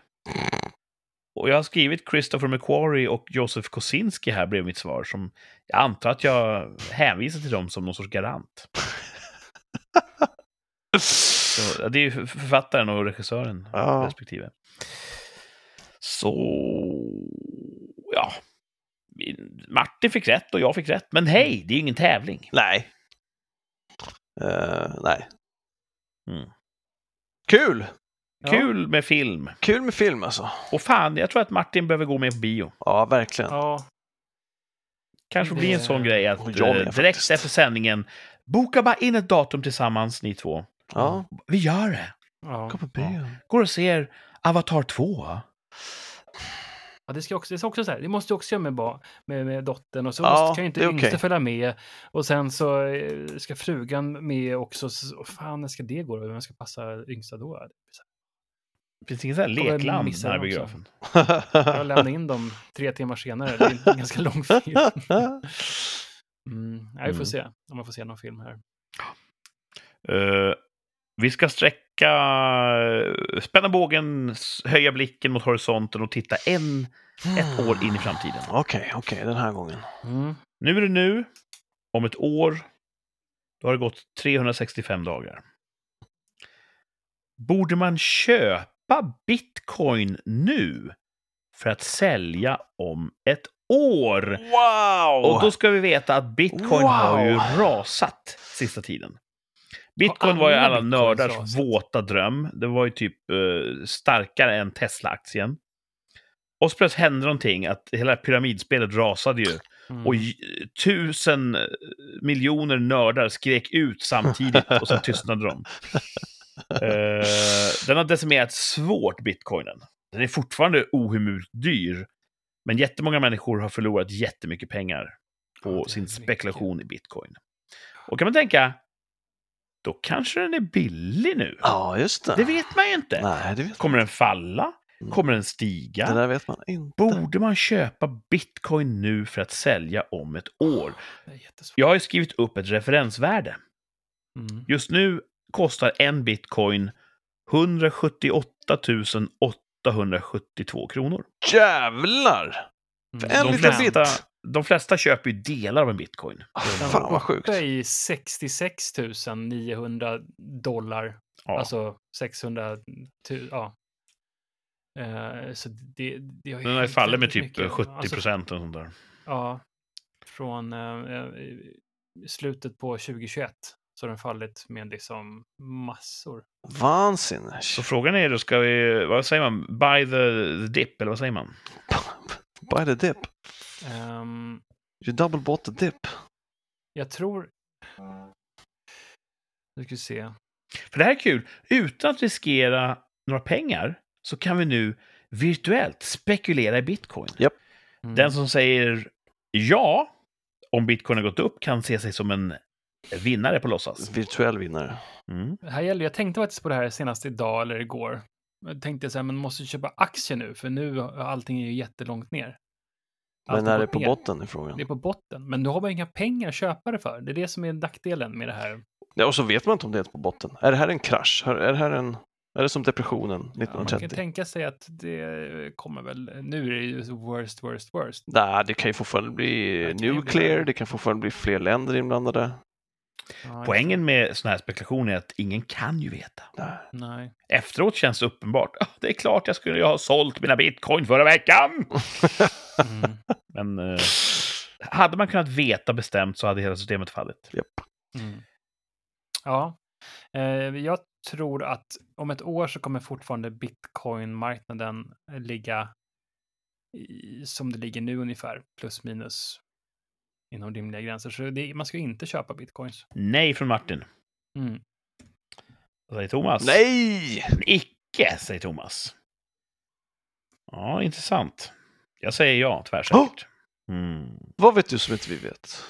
Och jag har skrivit Christopher McQuarrie och Joseph Kosinski här bredvid mitt svar. Som jag antar att jag hänvisar till dem som någon sorts garant. Så, det är ju författaren och regissören Ja. respektive. Så... Ja. Martin fick rätt och jag fick rätt. Men hej, det är ju ingen tävling. Nej. Eh, nej. Mm. Kul! Ja. Kul med film. Kul med film alltså. Och fan, jag tror att Martin behöver gå med på bio. Ja, verkligen. Ja, Kanske blir en Det- sån grej att med eh, direkt faktiskt. efter sändningen, boka bara in ett datum tillsammans, ni två. Ja, Vi gör det. ja. gå på bio. Går och ser Avatar 2. ja det, ska också, det, ska också så här, det måste jag också göra med, ba- med, med dottern och så Ja, måste, kan ju inte det yngste okej. följa med. Och sen så eh, ska frugan med också. Så, fan, när ska det gå då? Vem ska passa yngsta då? Det så Det finns inget sånt här jag lekland den här biografen. Jag lämnar in dem tre timmar senare. Det är en ganska lång film. Mm. Ja, vi får Mm. se om man får se någon film här. Eh, vi ska sträcka, eh, spänna bågen, höja blicken mot horisonten och titta en, ett år in i framtiden. Okej, okej, den här gången. Mm. Nu är det nu. Om ett år, då har det gått 365 dagar. Borde man köpa bitcoin nu för att sälja om ett år? Wow! Och då ska vi veta att bitcoin Wow! har ju rasat sista tiden. Bitcoin var ju alla nördars rasat? våta dröm. Det var ju typ eh, starkare än Tesla-aktien. Och så plötsligt hände någonting, att hela pyramidspelet rasade ju. Mm. Och tusen eh, miljoner nördar skrek ut samtidigt och sen tystnade de. Eh, den har decimerat svårt, bitcoinen. Den är fortfarande ohemult dyr. Men jättemånga människor har förlorat jättemycket pengar på Ja, sin mycket. spekulation i bitcoin. Och kan man tänka, då kanske den är billig nu. Ja, just det. Det vet man ju inte. Nej, det vet Kommer den falla? Mm. Kommer den stiga? Det där vet man inte. Borde man köpa bitcoin nu för att sälja om ett år? Jag har ju skrivit upp ett referensvärde. Mm. Just nu kostar en bitcoin 178 872 kronor. Jävlar! För Mm. en de, liten flesta, bit. de flesta köper ju delar av en bitcoin. Ah, Fan vad sjukt. uppe i 66 900 dollar. Ja. Alltså 600 000, ja. Eh, så det, det har ju Den har fallit med typ mycket. 70 Alltså, procent där. Ja, från eh, slutet på 2021 så har den fallit med liksom massor. Vansinne. Så frågan är då, ska vi, vad säger man, buy the, the dip, eller vad säger man? Buy the dip. Ehm, You double bought the dip. jag tror... Nu ska vi se. För det här är kul. Utan att riskera några pengar så kan vi nu virtuellt spekulera i bitcoin. Mm. Den som säger ja, om bitcoin har gått upp, kan se sig som en vinnare på låtsas. Virtuell vinnare. Mm. Det här gäller, jag tänkte faktiskt på det här senast idag eller igår. Jag tänkte så här, men måste köpa aktier nu, för nu allting är ju jättelångt ner. Allt Men är det på ner. botten i frågan? Det är på botten, men nu har man inga pengar att köpa det för. Det är det som är nackdelen med det här. Ja, och så vet man inte om det är på botten. Är det här en krasch? Är det här en... Är det som depressionen Ja, man kan 1930? tänka sig att det kommer väl, nu är det ju worst, worst, worst. Nej, det kan ju fortfarande bli Det ju bli nuclear, värre. det kan fortfarande bli fler länder inblandade. Ja, Poängen med sådana här spekulationer är att ingen kan ju veta. Nej. Efteråt känns det uppenbart. "Ah, Det är klart jag skulle ha sålt mina bitcoin förra veckan! Mm. Men eh, hade man kunnat veta bestämt så hade hela systemet fallit. Mm. Ja, eh, jag tror att om ett år så kommer fortfarande bitcoin-marknaden ligga i, som det ligger nu ungefär, plus minus inom rimliga gränser. Så det, man ska ju inte köpa bitcoins. Nej från Martin. Mm. Vad säger Thomas? Nej! Icke, säger Thomas. Ja, intressant. Jag säger ja, tvärsäkert. Mm. Vad vet du som inte vi vet?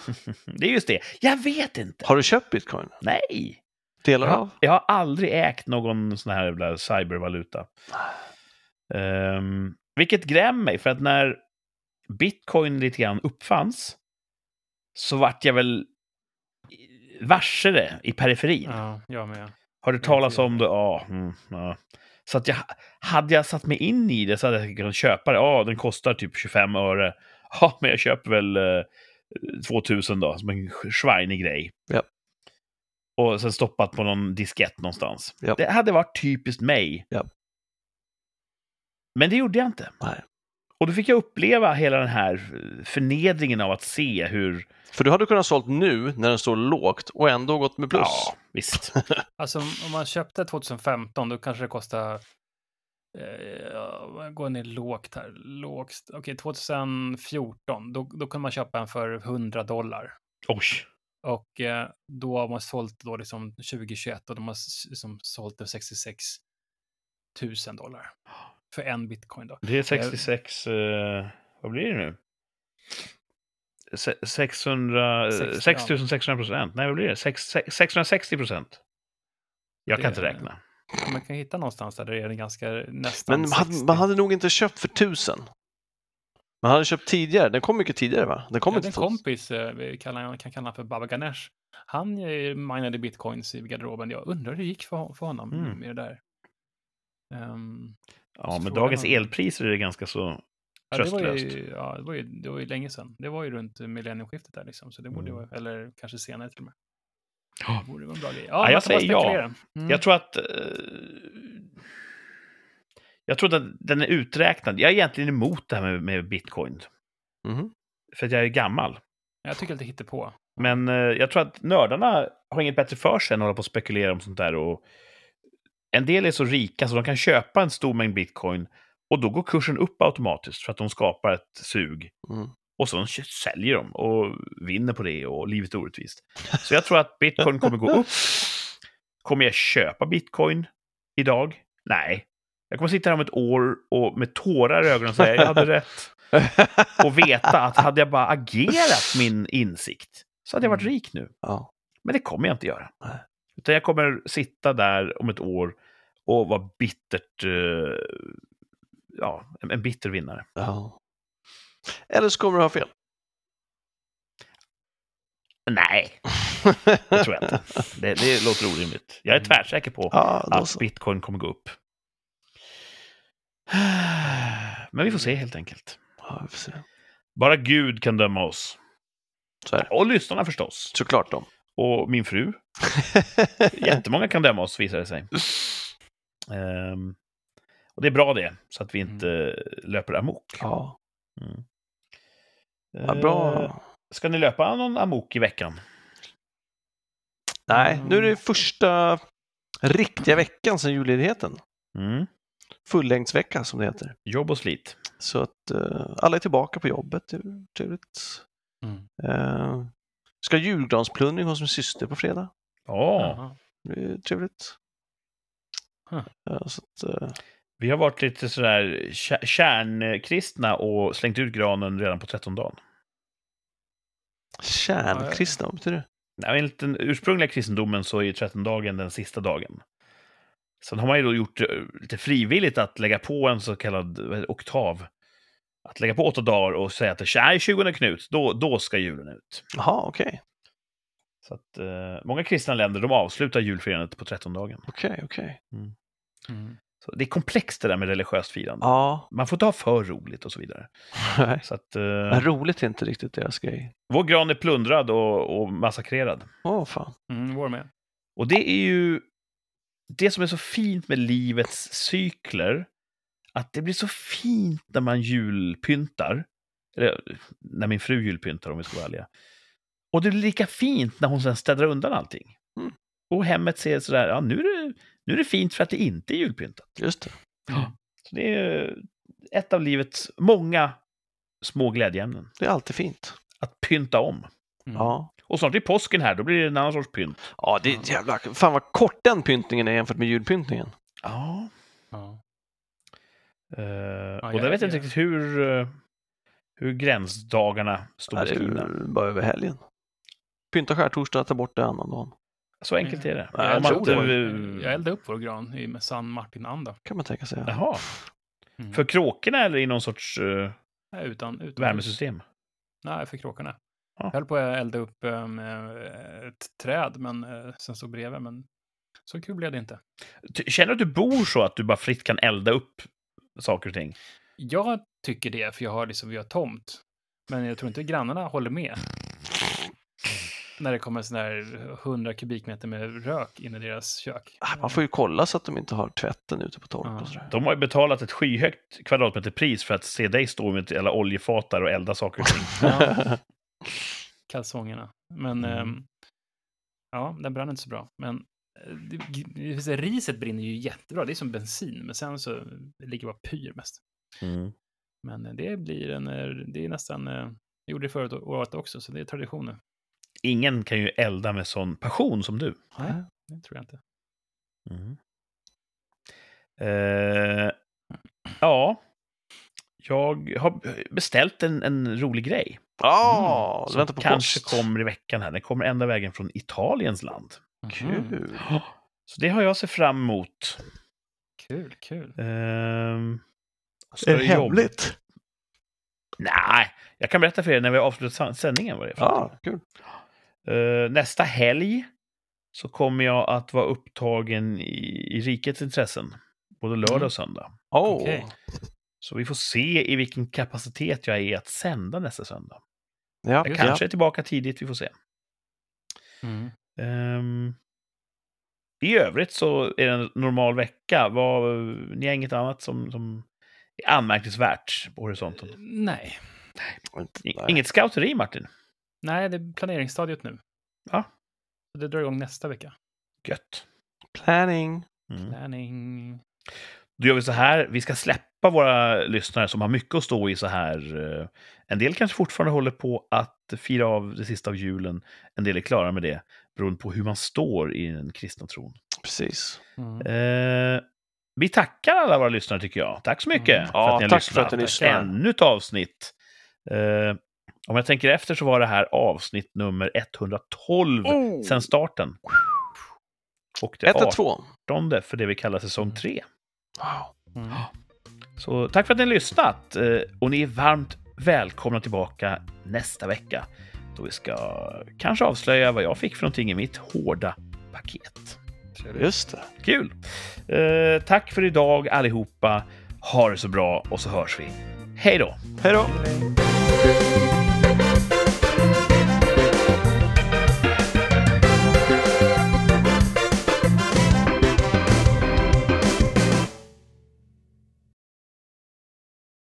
Det är just det. Jag vet inte. Har du köpt bitcoin? Nej. Delar Jag, av? jag har aldrig ägt någon sån här jävla cybervaluta. Um, vilket grämer mig, för att när bitcoin lite grann uppfanns så vart jag väl varse det i periferin. Ja, jag med. Har du talas om det? Ja. Mm, ja. Så att jag, hade jag satt mig in i det så hade jag kunnat köpa det. Ja, den kostar typ 25 öre. Ja, men jag köper väl eh, 2000 då, som en schweinig grej. Ja. Och sen stoppat på någon diskett någonstans. Ja. Det hade varit typiskt mig. Ja. Men det gjorde jag inte. Nej. Och då fick jag uppleva hela den här förnedringen av att se hur... För du hade kunnat sålt nu när den står lågt och ändå gått med plus. Ja, visst. Alltså om man köpte 2015 då kanske det kostar eh, ja, gå ner lågt här. Lågt. Okej, 2014, då, då kunde man köpa en för 100 dollar. Oj. Och eh, då har man sålt då liksom 2021 och de har liksom sålt för 66 000 dollar. För en bitcoin då. Det är 66... Eh, vad blir det nu? Se- 600... Sex- 6600 procent. Nej, vad blir det? Sex- sex- 660 procent. Jag kan Det- inte räkna. Man kan hitta någonstans där det är ganska nästan Men man hade, 60. man hade nog inte köpt för tusen. Man hade köpt tidigare. Den kom mycket tidigare va? Den kom Jag inte en kompis, eh, vi kallar, kan kalla för Baba Ganesh. Han eh, minade bitcoins i garderoben. Jag undrar hur det gick för, för honom Mm. med det där. Ehm, Ja, frågan dagens om- elpriser är det ganska så ja, det, var tröstlöst. ju, ja, det, var ju, det var ju länge sedan. Det var ju runt millennieskiftet där liksom. Så det borde Mm. vara, eller kanske senare till och med. Ja. Det borde vara en bra grej. Ja, man jag säger ja. Mm. Jag tror att... Eh, jag tror att den är uträknad. Jag är egentligen emot det här med, med bitcoin. Mhm. För att jag är gammal. jag tycker att det hittar på. Men eh, jag tror att nördarna har inget bättre för sig än att hålla på och spekulera om sånt där. Och en del är så rika så de kan köpa en stor mängd bitcoin och då går kursen upp automatiskt för att de skapar ett sug. Mm. Och så säljer de och vinner på det och livet är orättvist. Så jag tror att bitcoin kommer gå upp. Kommer jag köpa bitcoin idag? Nej. Jag kommer sitta här om ett år och med tårar i ögonen säga jag hade rätt. och veta att hade jag bara agerat min insikt så hade jag varit rik nu. ja. Men det kommer jag inte göra. Utan jag kommer sitta där om ett år och vara bittert... eh, ja, en, en bitter vinnare. ja. Eller så kommer du ha fel. Nej, det tror jag inte. Det, det låter orimligt. Jag är Mm. tvärsäker på Ja, att bitcoin kommer gå upp. Men vi får se helt enkelt. Ja, se. Bara Gud kan döma oss. Och lyssnarna förstås. Såklart de. Och min fru. Jättemånga kan döma oss, visar det sig. Ehm, och det är bra det, så att vi inte löper amok. ja. Mm. ja, bra. Eh, Ska ni löpa någon amok i veckan? Nej, nu är det första riktiga veckan sedan julledigheten. Mm. Fullängdsvecka som det heter. Jobb och slit. Så att eh, alla är tillbaka på jobbet. Det är trevligt. Mm. Eh, ska ha julgransplundring hos min syster på fredag. Ja. Det är trevligt. Huh. Ja, så att, eh, vi har varit lite sådär kär- kärnkristna och slängt ut granen redan på trettondagen. kärnkristna, vad betyder det? Nej, enligt den ursprungliga kristendomen så är ju trettondagen den sista dagen. Sen har man ju då gjort det lite frivilligt att lägga på en så kallad oktav. Att lägga på åtta dagar och säga att det är 20 Knut, då, då ska julen ut. Jaha, okej. Så att, eh, många kristna länder de avslutar julfirandet på trettondagen. Okej, okej. Mm. Så det är komplext det där med religiöst firande. Ja, Man får inte ha för roligt och så vidare. nej. Så att, eh, Men roligt är inte riktigt deras grej. vår gran är plundrad och, och massakrerad. Åh, fan. Mm, vår med. Och det är ju det som är så fint med livets cykler, att det blir så fint när man julpyntar. Eller när min fru julpyntar om vi ska vara ärliga. Och det blir lika fint när hon sen städar undan allting. Mm. Och hemmet ser sådär, ja nu är, det, nu är det fint för att det inte är julpyntat. Just det. Så det är ett av livets många små glädjeämnen. Det är alltid fint. Att pynta om. Mm. Ja. Och snart är påsken här, då blir det en annan sorts pynt. Ja, det är jävla... Fan vad kort den pyntningen är jämfört med julpyntningen. Ja. Ja. Uh, och jag- där vet jag inte riktigt hur, eh, hur gränsdagarna står Ja, det är beskrivna. ju bara över helgen. Pynta skärtorsdag, ta bort det annandagen. Så enkelt är det. Ja, jag tror man det. inte- Jag eldade upp vår gran i med San Martin-anda. Kan man tänka sig. Jaha. Mm. För kråkorna eller i någon sorts eh, Nej, utan, utan värmesystem? Nej, för kråkorna. Ja. Jag höll på att elda upp med ett träd, men eh, sen stod bredvid, men så kul blev det inte. Känner du att du bor så att du bara fritt kan elda upp saker och ting? Jag tycker det, för jag har liksom, vi har tomt. Men jag tror inte grannarna håller med. När det kommer sån där 100 kubikmeter med rök in i deras kök. Ah, Man får ju kolla så att de inte har tvätten ute på tork Ja. och sådär. De har ju betalat ett skyhögt kvadratmeterpris för att se dig stå med alla oljefatar och elda saker och ting. Ja, kalsongerna. Men Mm. ehm, ja, den brann inte så bra. Men eh, riset brinner ju jättebra. Det är som bensin, men sen så ligger bara pyr mest. Mm. Men eh, det blir en, eh, det är nästan, jag gjorde det förut året också, så det är tradition nu. Ingen kan ju elda med sån passion som du. Nej, det tror jag inte. Mm. Eh, ja, jag har beställt en, en rolig grej. Ja, du Som väntar på kanske post. kommer i veckan här. Den kommer ända vägen från Italiens land. Kul. Så det har jag sett fram emot. Kul, kul. Ehm, Är det hemligt? Nej, jag kan berätta för er när vi sa- sändningen vad det är för Ja, kul. Eh, nästa helg så kommer jag att vara upptagen i, i rikets intressen. Både lördag Mm. och söndag. Oh. Okej. Så vi får se i vilken kapacitet jag är att sända nästa söndag. Ja, Jag ja. kanske är tillbaka tidigt, vi får se. Mm. Ehm, I övrigt så är det en normal vecka. Vad, ni har inget annat som, som är anmärkningsvärt på horisonten? Nej. Inte- I- nej. Inget scouteri, Martin? Nej, det är planeringsstadiet nu. Ja. Så det drar igång nästa vecka. Gött. Planning. Mm. Planning. Då gör vi så här, vi ska släppa våra lyssnare som har mycket att stå i så här. eh, En del kanske fortfarande håller på att fira av det sista av julen. En del är klara med det, beroende på hur man står i den kristna tron. Precis. Mm. Eh, vi tackar alla våra lyssnare tycker jag. Tack så mycket Mm. för Ja, att ni har tack lyssnat. för att ni lyssnar. Ännu ett avsnitt. Eh, om jag tänker efter så var det här avsnitt nummer 112 Oh! sedan starten. Och det 112. 18 för det vi kallar säsong 3. Wow. Mm. Så tack för att ni har lyssnat. Eh, och ni är varmt välkomna tillbaka nästa vecka. Då vi ska kanske avslöja vad jag fick för någonting i mitt hårda paket. Trevligt. Just det. Kul! Eh, tack för idag allihopa. Ha det så bra och så hörs vi. Hej då! Hej då!